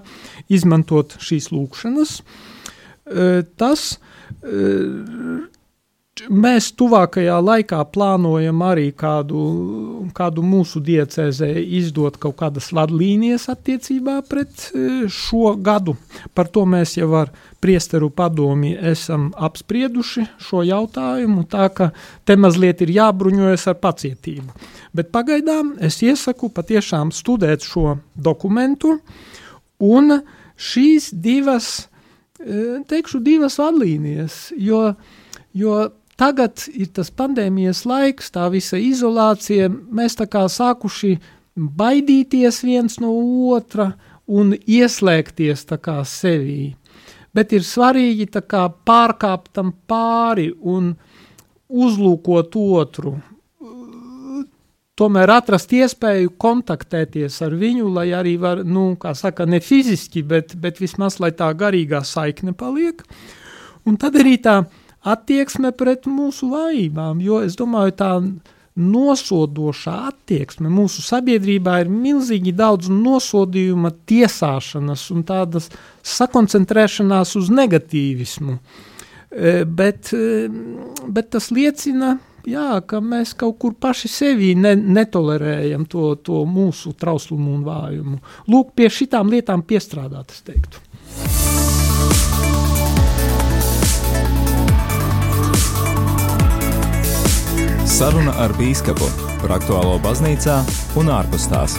izmantot šīs lūkšanas. Tas Mēs tuvākajā laikā plānojam arī kādu, kādu mūsu diecēzē izdot kaut kādas vadlīnijas attiecībā pret e, šo gadu. Par to mēs jau ar priesteru padomi esam apsprieduši šo jautājumu, tā ka te mazliet ir jābruņojas ar pacietību. Bet pagaidām es iesaku patiešām studēt šo dokumentu un šīs divas, e, teikšu, divas vadlīnijas, jo, jo Tagad ir tas pandēmijas laiks, tā visa izolācija. Mēs tā kā sākuši baidīties viens no otra un ieslēgties tā kā sevī. Bet ir svarīgi tā kā pārkāpt tam pāri un uzlūkot otru, tomēr atrast iespēju kontaktēties ar viņu, lai arī var, nu, kā saka, ne fiziski, bet, bet vismaz, lai tā garīgā saikne paliek. Un tad arī tā attieksme pret mūsu vājībām, jo es domāju, tā nosodošā attieksme mūsu sabiedrībā ir milzīgi daudz nosodījuma, tiesāšanas un tādas sakoncentrēšanās uz negatīvismu. bet, bet tas liecina, jā, ka mēs kaut kur paši sevi ne, netolerējam to, to mūsu trauslumu un vājumu. Lūk, pie šitām lietām piestrādāt, es teiktu. Saruna ar Bīskapu par aktuālo baznīcā un ārpus tās.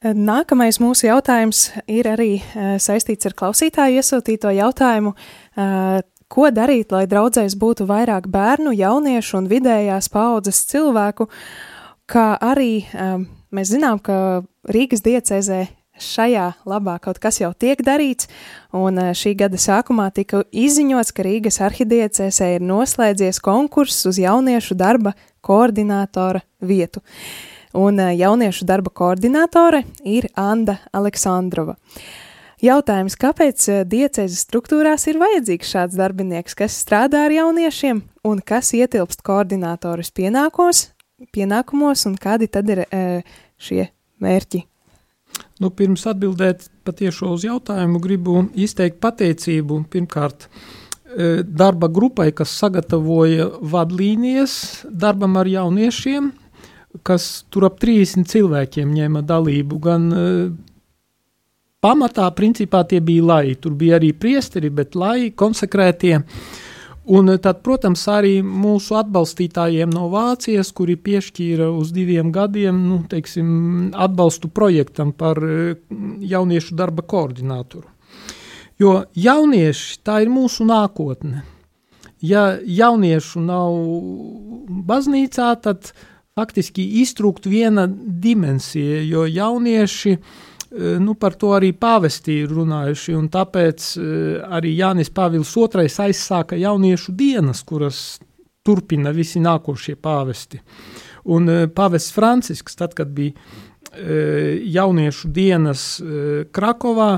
Nākamais mūsu jautājums ir arī uh, saistīts ar klausītāju iesūtīto jautājumu. Uh, ko darīt, lai draudzēs būtu vairāk bērnu, jauniešu un vidējās paudzes cilvēku, kā arī um, Mēs zinām, ka Rīgas diecezē šajā labā kaut kas jau tiek darīts, un eh, šī gada sākumā tika izziņots, ka Rīgas arhidiecēsē ir noslēdzies konkurss uz jauniešu darba koordinātora vietu. Un eh, jauniešu darba koordinātore ir Anda Aleksandrova. Jautājums, kāpēc eh, diecēzes struktūrās ir vajadzīgs šāds darbinieks, kas strādā ar jauniešiem un kas ietilpst koordinātoras pienākos, pienākumos un kādi tad ir šie mērķi? Nu, pirms atbildēt patiešo uz jautājumu, gribu izteikt pateicību. Pirmkārt e, darba grupai, kas sagatavoja vadlīnijas darbam ar jauniešiem, kas tur ap 30 cilvēkiem ņēma dalību, gan e, pamatā, principā tie bija lai, tur bija arī priesteri, bet lai konsekrētie, uh, Un eh, tad, protams, arī mūsu atbalstītājiem no Vācijas, kuri piešķīra uz diviem gadiem nu, teiksim, atbalstu projektam par eh, jauniešu darba koordinātoru. Jo jaunieši tā ir mūsu nākotne. Ja jauniešu nav baznīcā, tad faktiski iztrūkt viena dimensija, jo jaunieši Eh, nu, par to arī pāvestī ir runājuši, un tāpēc eh, arī Jānis Pāvils II aizsāka jauniešu dienas, kuras turpina visi nākošie pāvesti. Un eh, pāvests Francisks, tad, kad bija jauniešu dienas Krakovā,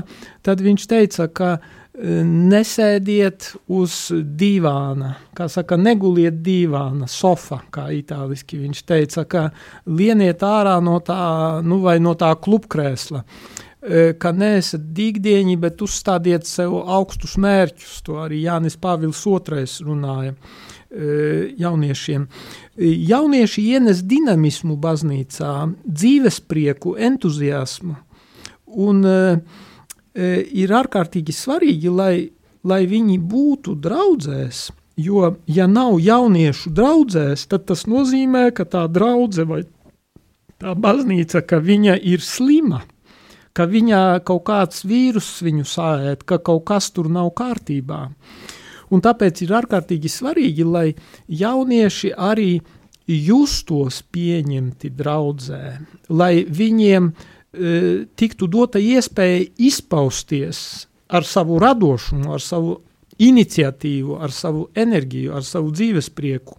tad viņš teica, ka nesēdiet uz dīvāna, kā saka, neguliet dīvāna, sofa, kā itāliski viņš teica, ka lieniet ārā no tā, nu vai no tā klubkrēsla, e, ka neesat dīgdieņi, bet uzstādiet sev augstus mērķus, to arī Jānis Pāvils II runāja e, jauniešiem. E, jaunieši ienes dinamismu baznīcā, dzīvesprieku, entuziasmu, un uh, ir ārkārtīgi svarīgi, lai, lai viņi būtu draudzēs. Jo, ja nav jauniešu draudzēs, tad tas nozīmē, ka tā draudzene vai tā baznīca, ka viņa ir slima, ka viņā kaut kāds vīrus viņu sāēt, ka kaut kas tur nav kārtībā. Un tāpēc ir ārkārtīgi svarīgi, lai jaunieši arī justos pieņemti draudzē, lai viņiem uh, E, tiktu dota iespēja izpausties ar savu radošumu, ar savu iniciatīvu, ar savu enerģiju, ar savu dzīvesprieku.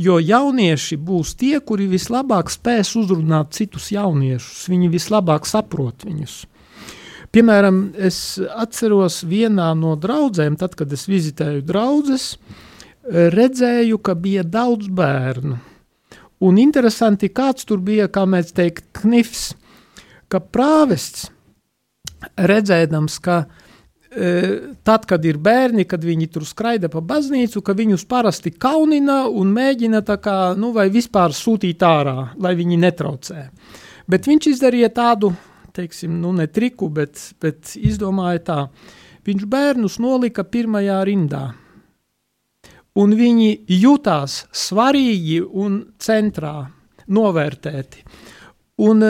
Jo jaunieši būs tie, kuri vislabāk spēs uzrunāt citus jauniešus, viņi vislabāk saprot viņus. Piemēram, es atceros vienā no draudzēm, tad, kad es vizitēju draugus, redzēju, ka bija daudz bērnu. Un interesanti, kāds tur bija, kā mēs teikt, knifs ka prāvests redzēdams, ka e, tad, kad ir bērni, kad viņi tur skraida pa baznīcu, ka viņus parasti kaunina un mēģina tā kā, nu, vai vispār sūtīt ārā, lai viņi netraucē. Bet viņš izdarīja tādu, teiksim, nu, ne triku, bet, bet izdomāja tā. Viņš bērnus nolika pirmajā rindā. Un viņi jutās svarīgi un centrā novērtēti. Un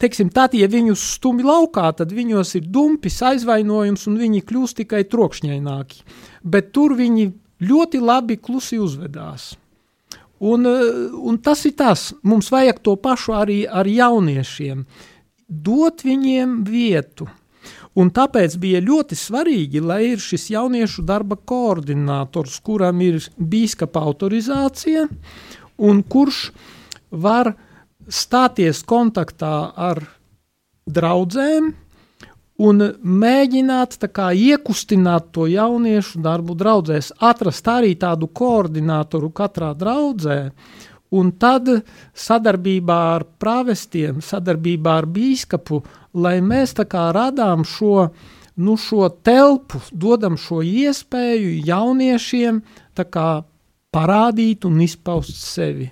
teiksim, tad, ja viņus stumj laukā, tad viņos ir dumpis, aizvainojums, un viņi kļūst tikai trokšņaināki. Bet tur viņi ļoti labi klusi uzvedās. Un, eh, un tas ir tas, mums vajag to pašu arī ar jauniešiem, dot viņiem vietu. Un tāpēc bija ļoti svarīgi, lai ir šis jauniešu darba koordinators, kuram ir bīskapa autorizācija un kurš var uh, stāties kontaktā ar draudzēm un mēģināt kā, iekustināt to jauniešu darbu draudzēs, atrast arī tādu koordinātoru katrā draudzē un tad sadarbībā ar pravestiem, sadarbībā ar bīskapu, lai mēs tā kā radām šo, nu, šo telpu, dodam šo iespēju jauniešiem kā parādīt un izpaust sevi.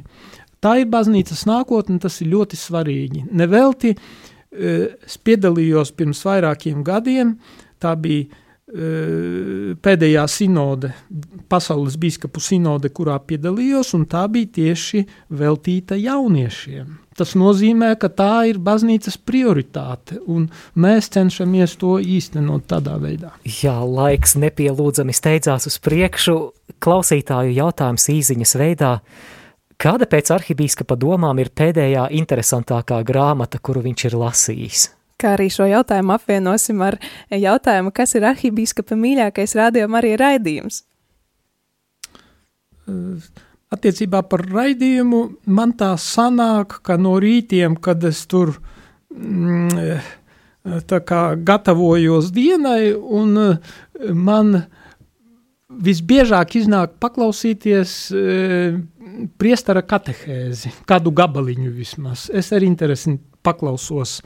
Tā ir baznīcas nākotne, tas ir ļoti svarīgi. Nevelti es piedalījos pirms vairākiem gadiem, tā bija pēdējā sinode, pasaules biskupu sinode, kurā piedalījos, un tā bija tieši veltīta jauniešiem. Tas nozīmē, ka tā ir baznīcas prioritāte, un mēs cenšamies to īstenot tādā veidā. Jā, laiks nepielūdzami steidzās uz priekšu. Klausītāju jautājums īziņas veidā. Kāda pēc arhibīskapa domām ir pēdējā interesantākā grāmata, kuru viņš ir lasījis? kā arī šo jautājumu apvienosim ar jautājumu, kas ir arhibīskapa mīļākais rādījuma arī raidījums? Attiecībā par raidījumu man tā sanāk, ka no rītiem, kad es tur mm, tā kā gatavojos dienai un man visbiežāk iznāk paklausīties e, priestara katehēzi, kādu gabaliņu vismaz. Es ar interesi paklausos.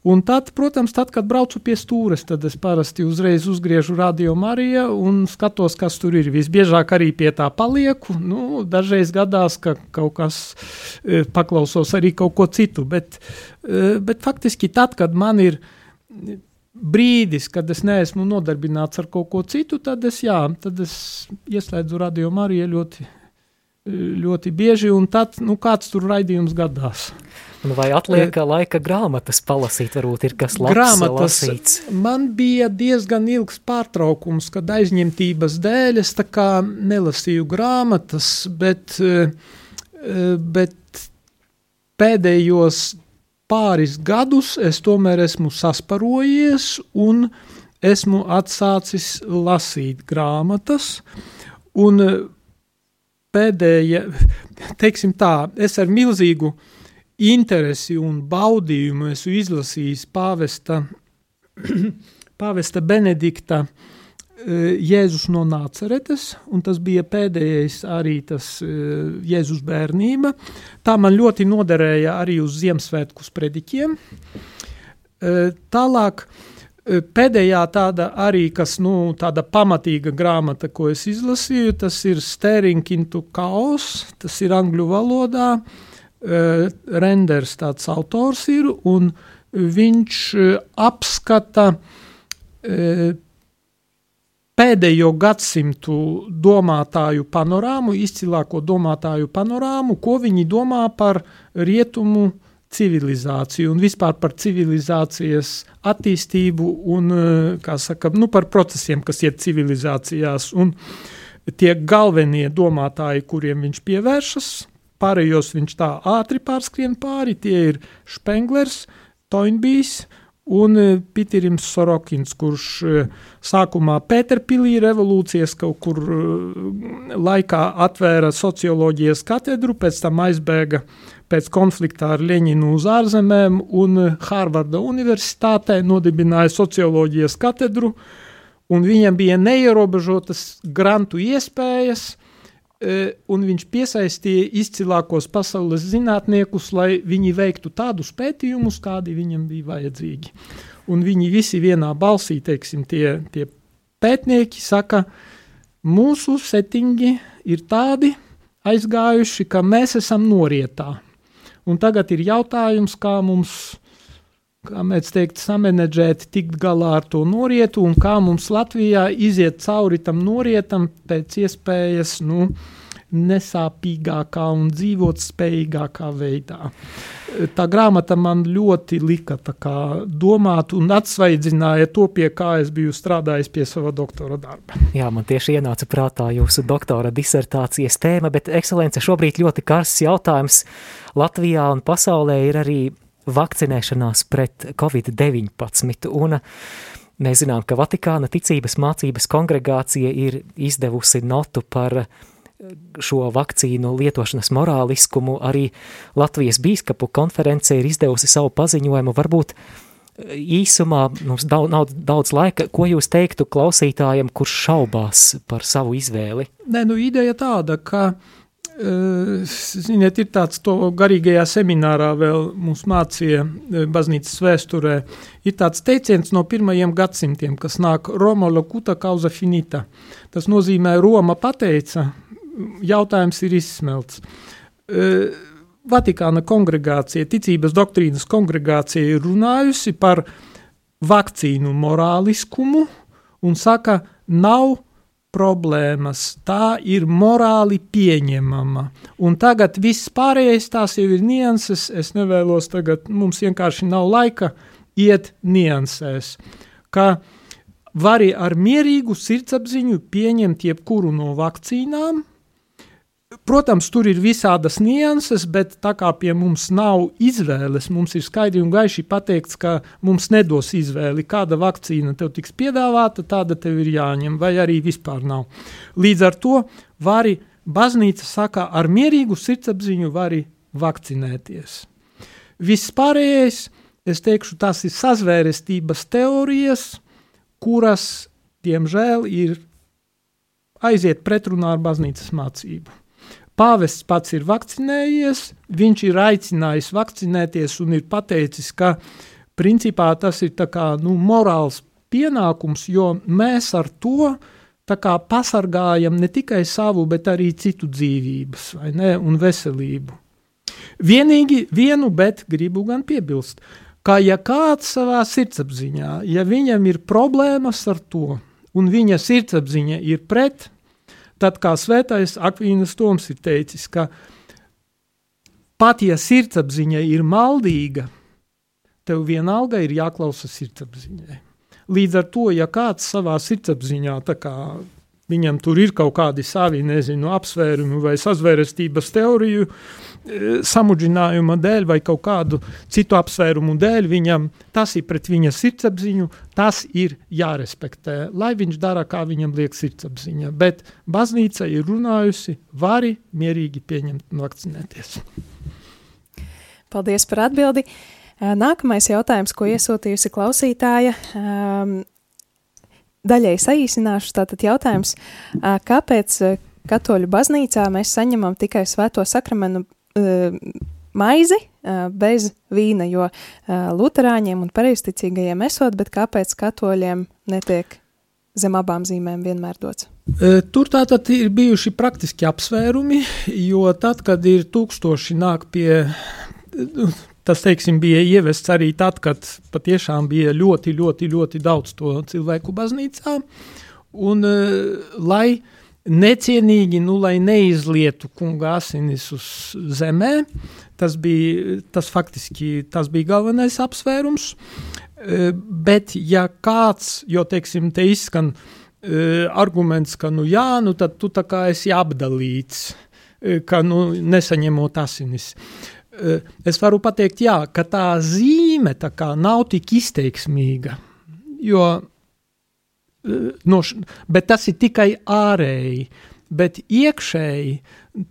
Un tad, protams, tad, kad braucu pie stūres, tad es parasti uzreiz uzgriežu radio Mariju un skatos, kas tur ir. Visbiežāk arī pie tā palieku. Nu, dažreiz gadās, ka kaut kas e, paklausos arī kaut ko citu, bet, e, bet faktiski tad, kad man ir brīdis, kad es neesmu nodarbināts ar kaut ko citu, tad es, jā, tad es ieslēdzu radio Mariju ļoti, ļoti bieži, un tad, nu, kāds tur raidījums gadās. Un vai atliek laika grāmatas palasīt, varbūt ir kas labs grāmatas, lasīts? Man bija diezgan ilgs pārtraukums, kad aizņemtības dēļ es tā kā nelasīju grāmatas, bet, eh, bet pēdējos pāris gadus es tomēr esmu sasparojies un esmu atsācis lasīt grāmatas, un pēdējie, teiksim tā, es ar milzīgu uh, interesi un baudījumu esmu izlasījis pāvesta, *clears throat* pāvesta Benedikta e, Jēzus no Nāceretes, un tas bija pēdējais arī tas e, Jēzus bērnība. Tā man ļoti noderēja arī uz Ziemassvētku sprediķiem. E, tālāk, pēdējā tāda arī, kas, nu, tāda pamatīga grāmata, ko es izlasīju, tas ir Staring into Chaos, tas ir angļu valodā, Eh, Renders tāds autors ir, un viņš eh, apskata eh, pēdējo gadsimtu domātāju panorāmu, izcilāko domātāju panorāmu, ko viņi domā par rietumu civilizāciju un vispār par civilizācijas attīstību un, kā saka, nu par procesiem, kas iet civilizācijās. Un tie galvenie domātāji, kuriem viņš pievēršas, Pārējos viņš tā ātri pārskrien pāri, tie ir Špenglers, Toinbijs un e, Pitirims Sorokins, kurš e, sākumā Pēterpilī revolūcijas kaut kur e, laikā atvēra socioloģijas katedru, pēc tam aizbēga pēc konfliktā ar Leņinu uz ārzemēm un Hārvarda universitātē nodibināja socioloģijas katedru, un viņam bija neierobežotas grantu iespējas – un viņš piesaistīja izcilākos pasaules zinātniekus, lai viņi veiktu tādus pētījumus, kādi viņam bija vajadzīgi. Un viņi visi vienā balsī, teiksim, tie, tie pētnieki saka, mūsu settingi ir tādi aizgājuši, ka mēs esam norietā. Un tagad ir jautājums, kā mums, kā mēs teikt, samenedžēt, tikt galā ar to norietu un kā mums Latvijā iziet cauri tam norietam pēc iespējas, nu, nesāpīgākā un dzīvot spējīgākā veidā. Tā grāmata man ļoti lika domāt un atsvaidzināja to, pie kā es biju strādājis pie sava doktora darba. Jā, man tieši ienāca prātā jūsu doktora disertācijas tēma, bet ekscelence šobrīd ļoti karsts jautājums Latvijā un pasaulē ir arī vakcinēšanās pret Covid-19 un Mēs zinām, ka Vatikāna ticības mācības kongregācija ir izdevusi notu par šo vakcīnu lietošanas morāliskumu arī Latvijas bīskapu konference ir izdevusi savu paziņojumu. Varbūt e, īsumā mums daudz, nav daudz laika, ko jūs teiktu klausītājiem, kurš šaubās par savu izvēli? Nē, nu ideja tāda, ka Ziniet, ir tāds to garīgajā seminārā vēl mums mācīja baznīcas vēsturē. Ir tāds teiciens no pirmajiem gadsimtiem, kas nāk Roma locuta causa finita. Tas nozīmē Roma pateica, jautājums ir izsmelts. Vatikāna kongregācija, ticības doktrīnas kongregācija ir runājusi par vakcīnu morāliskumu un saka, nav problēmas, tā ir morāli pieņemama. Un tagad viss pārējais tās jau ir nianses, es nevēlos tagad, mums vienkārši nav laika iet niansēs, ka vari ar mierīgu sirdsapziņu pieņemt jebkuru no vakcīnām, Protams, tur ir visādas nianses, bet tā kā pie mums nav izvēles, mums ir skaidri un gaiši pateikts, ka mums nedos izvēli, kāda vakcīna tev tiks piedāvāta, tāda tev ir jāņem, vai arī vispār nav. Līdz ar to vari, baznīca saka, ar mierīgu sirdsapziņu vari vakcinēties. Viss pārējais, es teikšu, tas ir sazvērestības teorijas, kuras, diemžēl, ir aiziet pretrunā ar baznīcas mācību. Pāvests pats ir vakcinējies, viņš ir aicinājis vakcinēties un ir pateicis, ka principā tas ir kā, nu, morāls pienākums, jo mēs ar to kā, pasargājam ne tikai savu, bet arī citu dzīvības ne, un veselību. Vienīgi vienu, bet gribu gan piebilst, ka ja kāds savā sirdsapziņā, ja viņam ir problēmas ar to, un viņa sirdsapziņa ir pret, Tad kā svētais Akvīnas Toms ir teicis, ka pat ja sirdsapziņa ir maldīga, tev vienalga ir jāklausa sirdsapziņai. Līdz ar to, ja kāds savā sirdsapziņā kā viņam tur ir kaut kādi savi, nezinu, apsvērumi vai sazvērestības teoriju e, samudžinājuma dēļ vai kaut kādu citu apsvērumu dēļ, viņam tas ir pret viņa sirdsapziņu, tas ir jārespektē, lai viņš dara, kā viņam liek sirdsapziņa. Bet baznīca ir runājusi, vari mierīgi pieņemt un vakcinēties. Paldies par atbildi. Nākamais jautājums, ko iesūtījusi klausītāja, um, daļai saīsināšu, tātad jautājums, kāpēc katoļu baznīcā mēs saņemam tikai svēto sakramenu maizi bez vīna, jo luterāņiem un pareizticīgajiem esot, bet kāpēc katoļiem netiek zem abām zīmēm vienmēr dots? Tur tātad ir bijuši praktiski apsvērumi, jo tad, kad ir tūkstoši nāk pie tas, teiksim, bija ievests arī tad, kad patiešām bija ļoti, ļoti, ļoti daudz to cilvēku baznīcā, un uh, lai necienīgi, nu, lai neizlietu kunga asinis uz zemē, tas bija, tas faktiski, tas bija galvenais apsvērums, uh, bet ja kāds, jo, teiksim, te izskan uh, arguments, ka, nu, jā, nu, tad tu tā kā esi apdalīts, ka, nu, nesaņemot asinis. Uh, Eh, es varu pateikt, jā, ka tā zīme tā kā nav tik izteiksmīga, jo, eh, no, bet tas ir tikai ārēji, bet iekšēji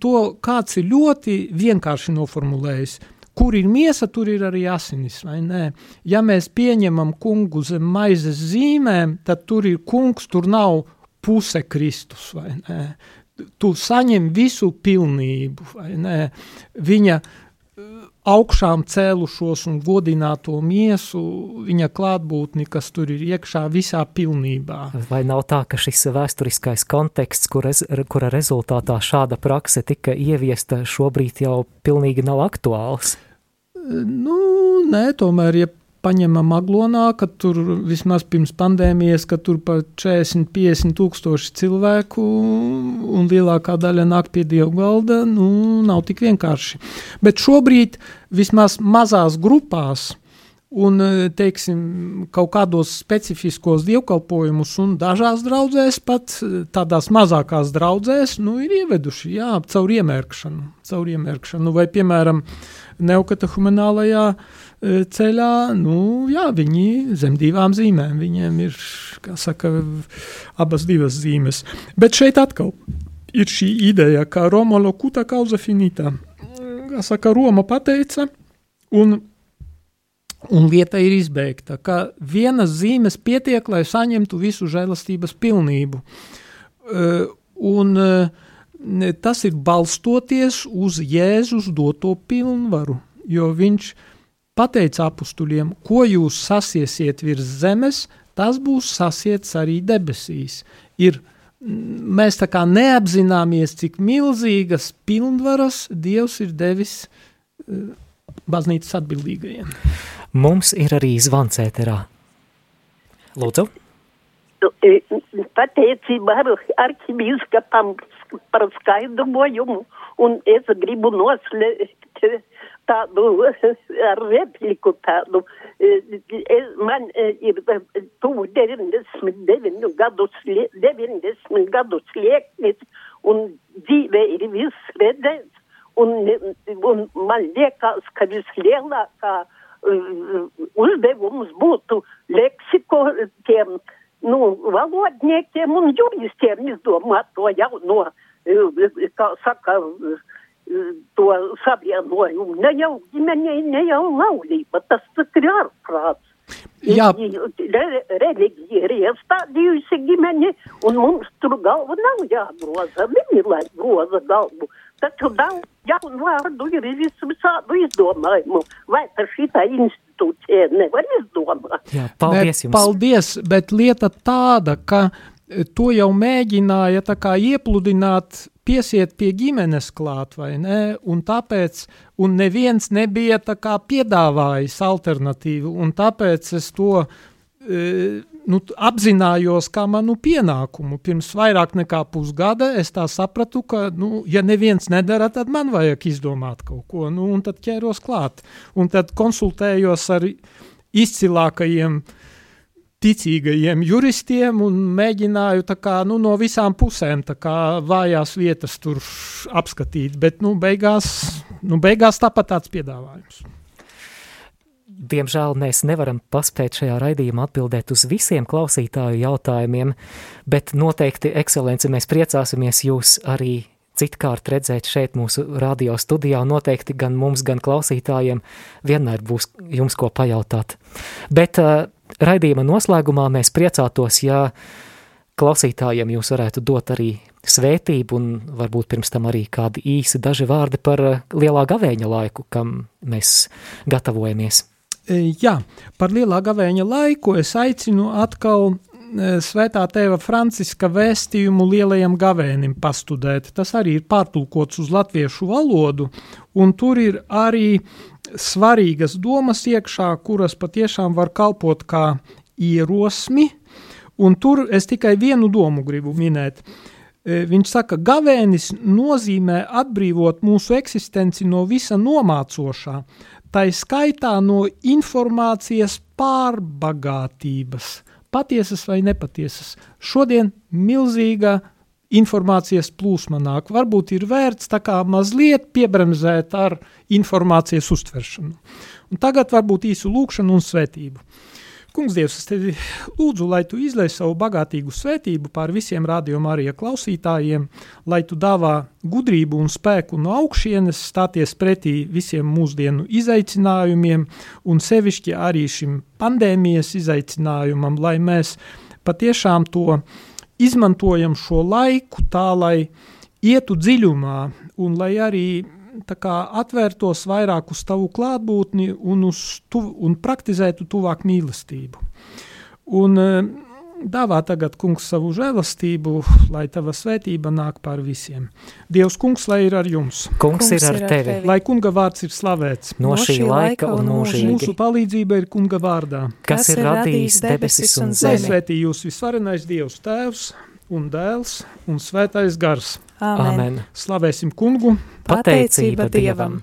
to kāds ir ļoti vienkārši noformulējis. Kur ir miesa, tur ir arī asinis, vai ne? Ja mēs pieņemam kungu zem maizes zīmēm, tad tur ir kungs, tur nav puse Kristus, vai ne? Tu saņem visu pilnību, vai ne? Viņa uh, augšām cēlušos un godināto miesu, viņa klātbūtni, kas tur ir iekšā visā pilnībā. Vai nav tā, ka šis vēsturiskais konteksts, kur rez, kura rezultātā šāda prakse tika ieviesta, šobrīd jau pilnīgi nav aktuāls? Nu, nē, tomēr, ja paņemam aglonā, ka tur vismaz pirms pandēmijas, ka tur pa 40, 50 tūkstoši cilvēku un lielākā daļa nāk pie dievu galda, nu, nav tik vienkārši. Bet šobrīd vismaz mazās grupās un, teiksim, kaut kādos specifiskos dievkalpojumus un dažās draudzēs pat tādās mazākās draudzēs, nu, ir ieveduši, jā, caur iemērkšanu, caur iemērkšanu, vai, piemēram, neokatehumenālajā uh, E, ceļā, nu, jā, viņi zem divām zīmēm, viņiem ir, kā saka, abas divas zīmes. Bet šeit atkal ir šī ideja, ka Roma locuta causa finita. Kā saka, Roma pateica, un, un lieta ir izbeigta, ka vienas zīmes pietiek, lai saņemtu visu žēlastības pilnību. Uh, un uh, tas ir balstoties uz Jēzus doto pilnvaru, jo viņš pateica apustuļiem, ko jūs sasiesiet virs zemes, tas būs sasiets arī debesīs. Ir, mēs tā kā neapzināmies, cik milzīgas pilnvaras Dievs ir devis uh, baznīcas atbildīgajiem. Mums ir arī zvans ēterā. Lūdzu. E, pateicība ar arhibīskapam par skaidrojumu, un es gribu noslēgt tādu *laughs* ar repliku tādu. Es, man ir tuvu 99 gadus, 90 gadus lieknis, un dzīvē ir viss redzēts, un, un man liekas, ka vislielākā uzdevums būtu leksiko tiem nu, valodniekiem un juristiem izdomāt to jauno, kā saka, to savienojumu. Ne jau ģimenei, ne jau laulība, tas tas ir ārprāts. Jā. Re, reliģija ir iestādījusi ģimeni, un mums tur galva nav jāgroza. Viņi lai groza galvu. Taču daudz jaunu vārdu ir visādu izdomājumu. Vai par šitā institūcija nevar izdomāt? Jā, paldies jums. Paldies, bet lieta tāda, ka to jau mēģināja iepludināt, piesiet pie ģimenes klāt, vai ne, un tāpēc, un neviens nebija piedāvājis alternatīvu, un tāpēc es to e, nu, apzinājos kā manu pienākumu. Pirms vairāk nekā pusgada es tā sapratu, ka, nu, ja neviens nedara, tad man vajag izdomāt kaut ko, nu, un tad ķēros klāt. Un tad konsultējos ar izcilākajiem uh, ticīgajiem juristiem un mēģināju kā, nu, no visām pusēm kā, vājās vietas tur apskatīt, bet nu, beigās, nu, beigās tāpat tāds piedāvājums. Diemžēl mēs nevaram paspēt šajā raidījumā atbildēt uz visiem klausītāju jautājumiem, bet noteikti, ekscelence, mēs priecāsimies jūs arī citkārt redzēt šeit mūsu radio studijā, noteikti gan mums, gan klausītājiem vienmēr būs jums ko pajautāt. Bet uh, raidījuma noslēgumā mēs priecātos, ja klausītājiem jūs varētu dot arī svētību un varbūt pirms tam arī kādi īsi daži vārdi par eh, lielā gavēņa laiku, kam mēs gatavojamies. E, jā, par lielā gavēņa laiku es aicinu atkal e, Svētā tēva Franciska vēstījumu lielajam gavēnim pastudēt. Tas arī ir pārtulkots uz latviešu valodu, un tur ir arī svarīgas domas iekšā, kuras patiešām var kalpot kā ierosmi, un tur es tikai vienu domu gribu minēt. E, viņš saka, ka gavēnis nozīmē atbrīvot mūsu eksistenci no visa nomācošā, tā skaitā no informācijas pārbagātības, patiesas vai nepatiesas. Šodien milzīga informācijas plūsma nāk. Varbūt ir vērts tā kā mazliet piebremzēt ar informācijas uztveršanu. Un tagad varbūt īsu lūkšanu un svētību. Kungs, Dievs, es tevi lūdzu, lai tu izlaiž savu bagātīgu svētību pār visiem rādījuma arī klausītājiem, lai tu dāvā gudrību un spēku no augšienes stāties pretī visiem mūsdienu izaicinājumiem un sevišķi arī šim pandēmijas izaicinājumam, lai mēs patiešām to uh, izmantojam šo laiku tā, lai ietu dziļumā un lai arī kā, atvērtos vairāk uz tavu klātbūtni un, tu, un praktizētu tuvāk mīlestību. Un, uh, dāvā tagad, kungs, savu žēlastību, lai tava svētība nāk pār visiem. Dievs, kungs, lai ir ar jums. Kungs, kungs ir ar tevi. Lai kunga vārds ir slavēts. No šī laika un mūžīgi. Mūsu palīdzība ir kunga vārdā. Kas ir radījis debesis un zemi. Lai svētī jūs visvarenais Dievs tēvs un dēls un svētais gars. Amen. Slavēsim kungu. Pateicība Dievam.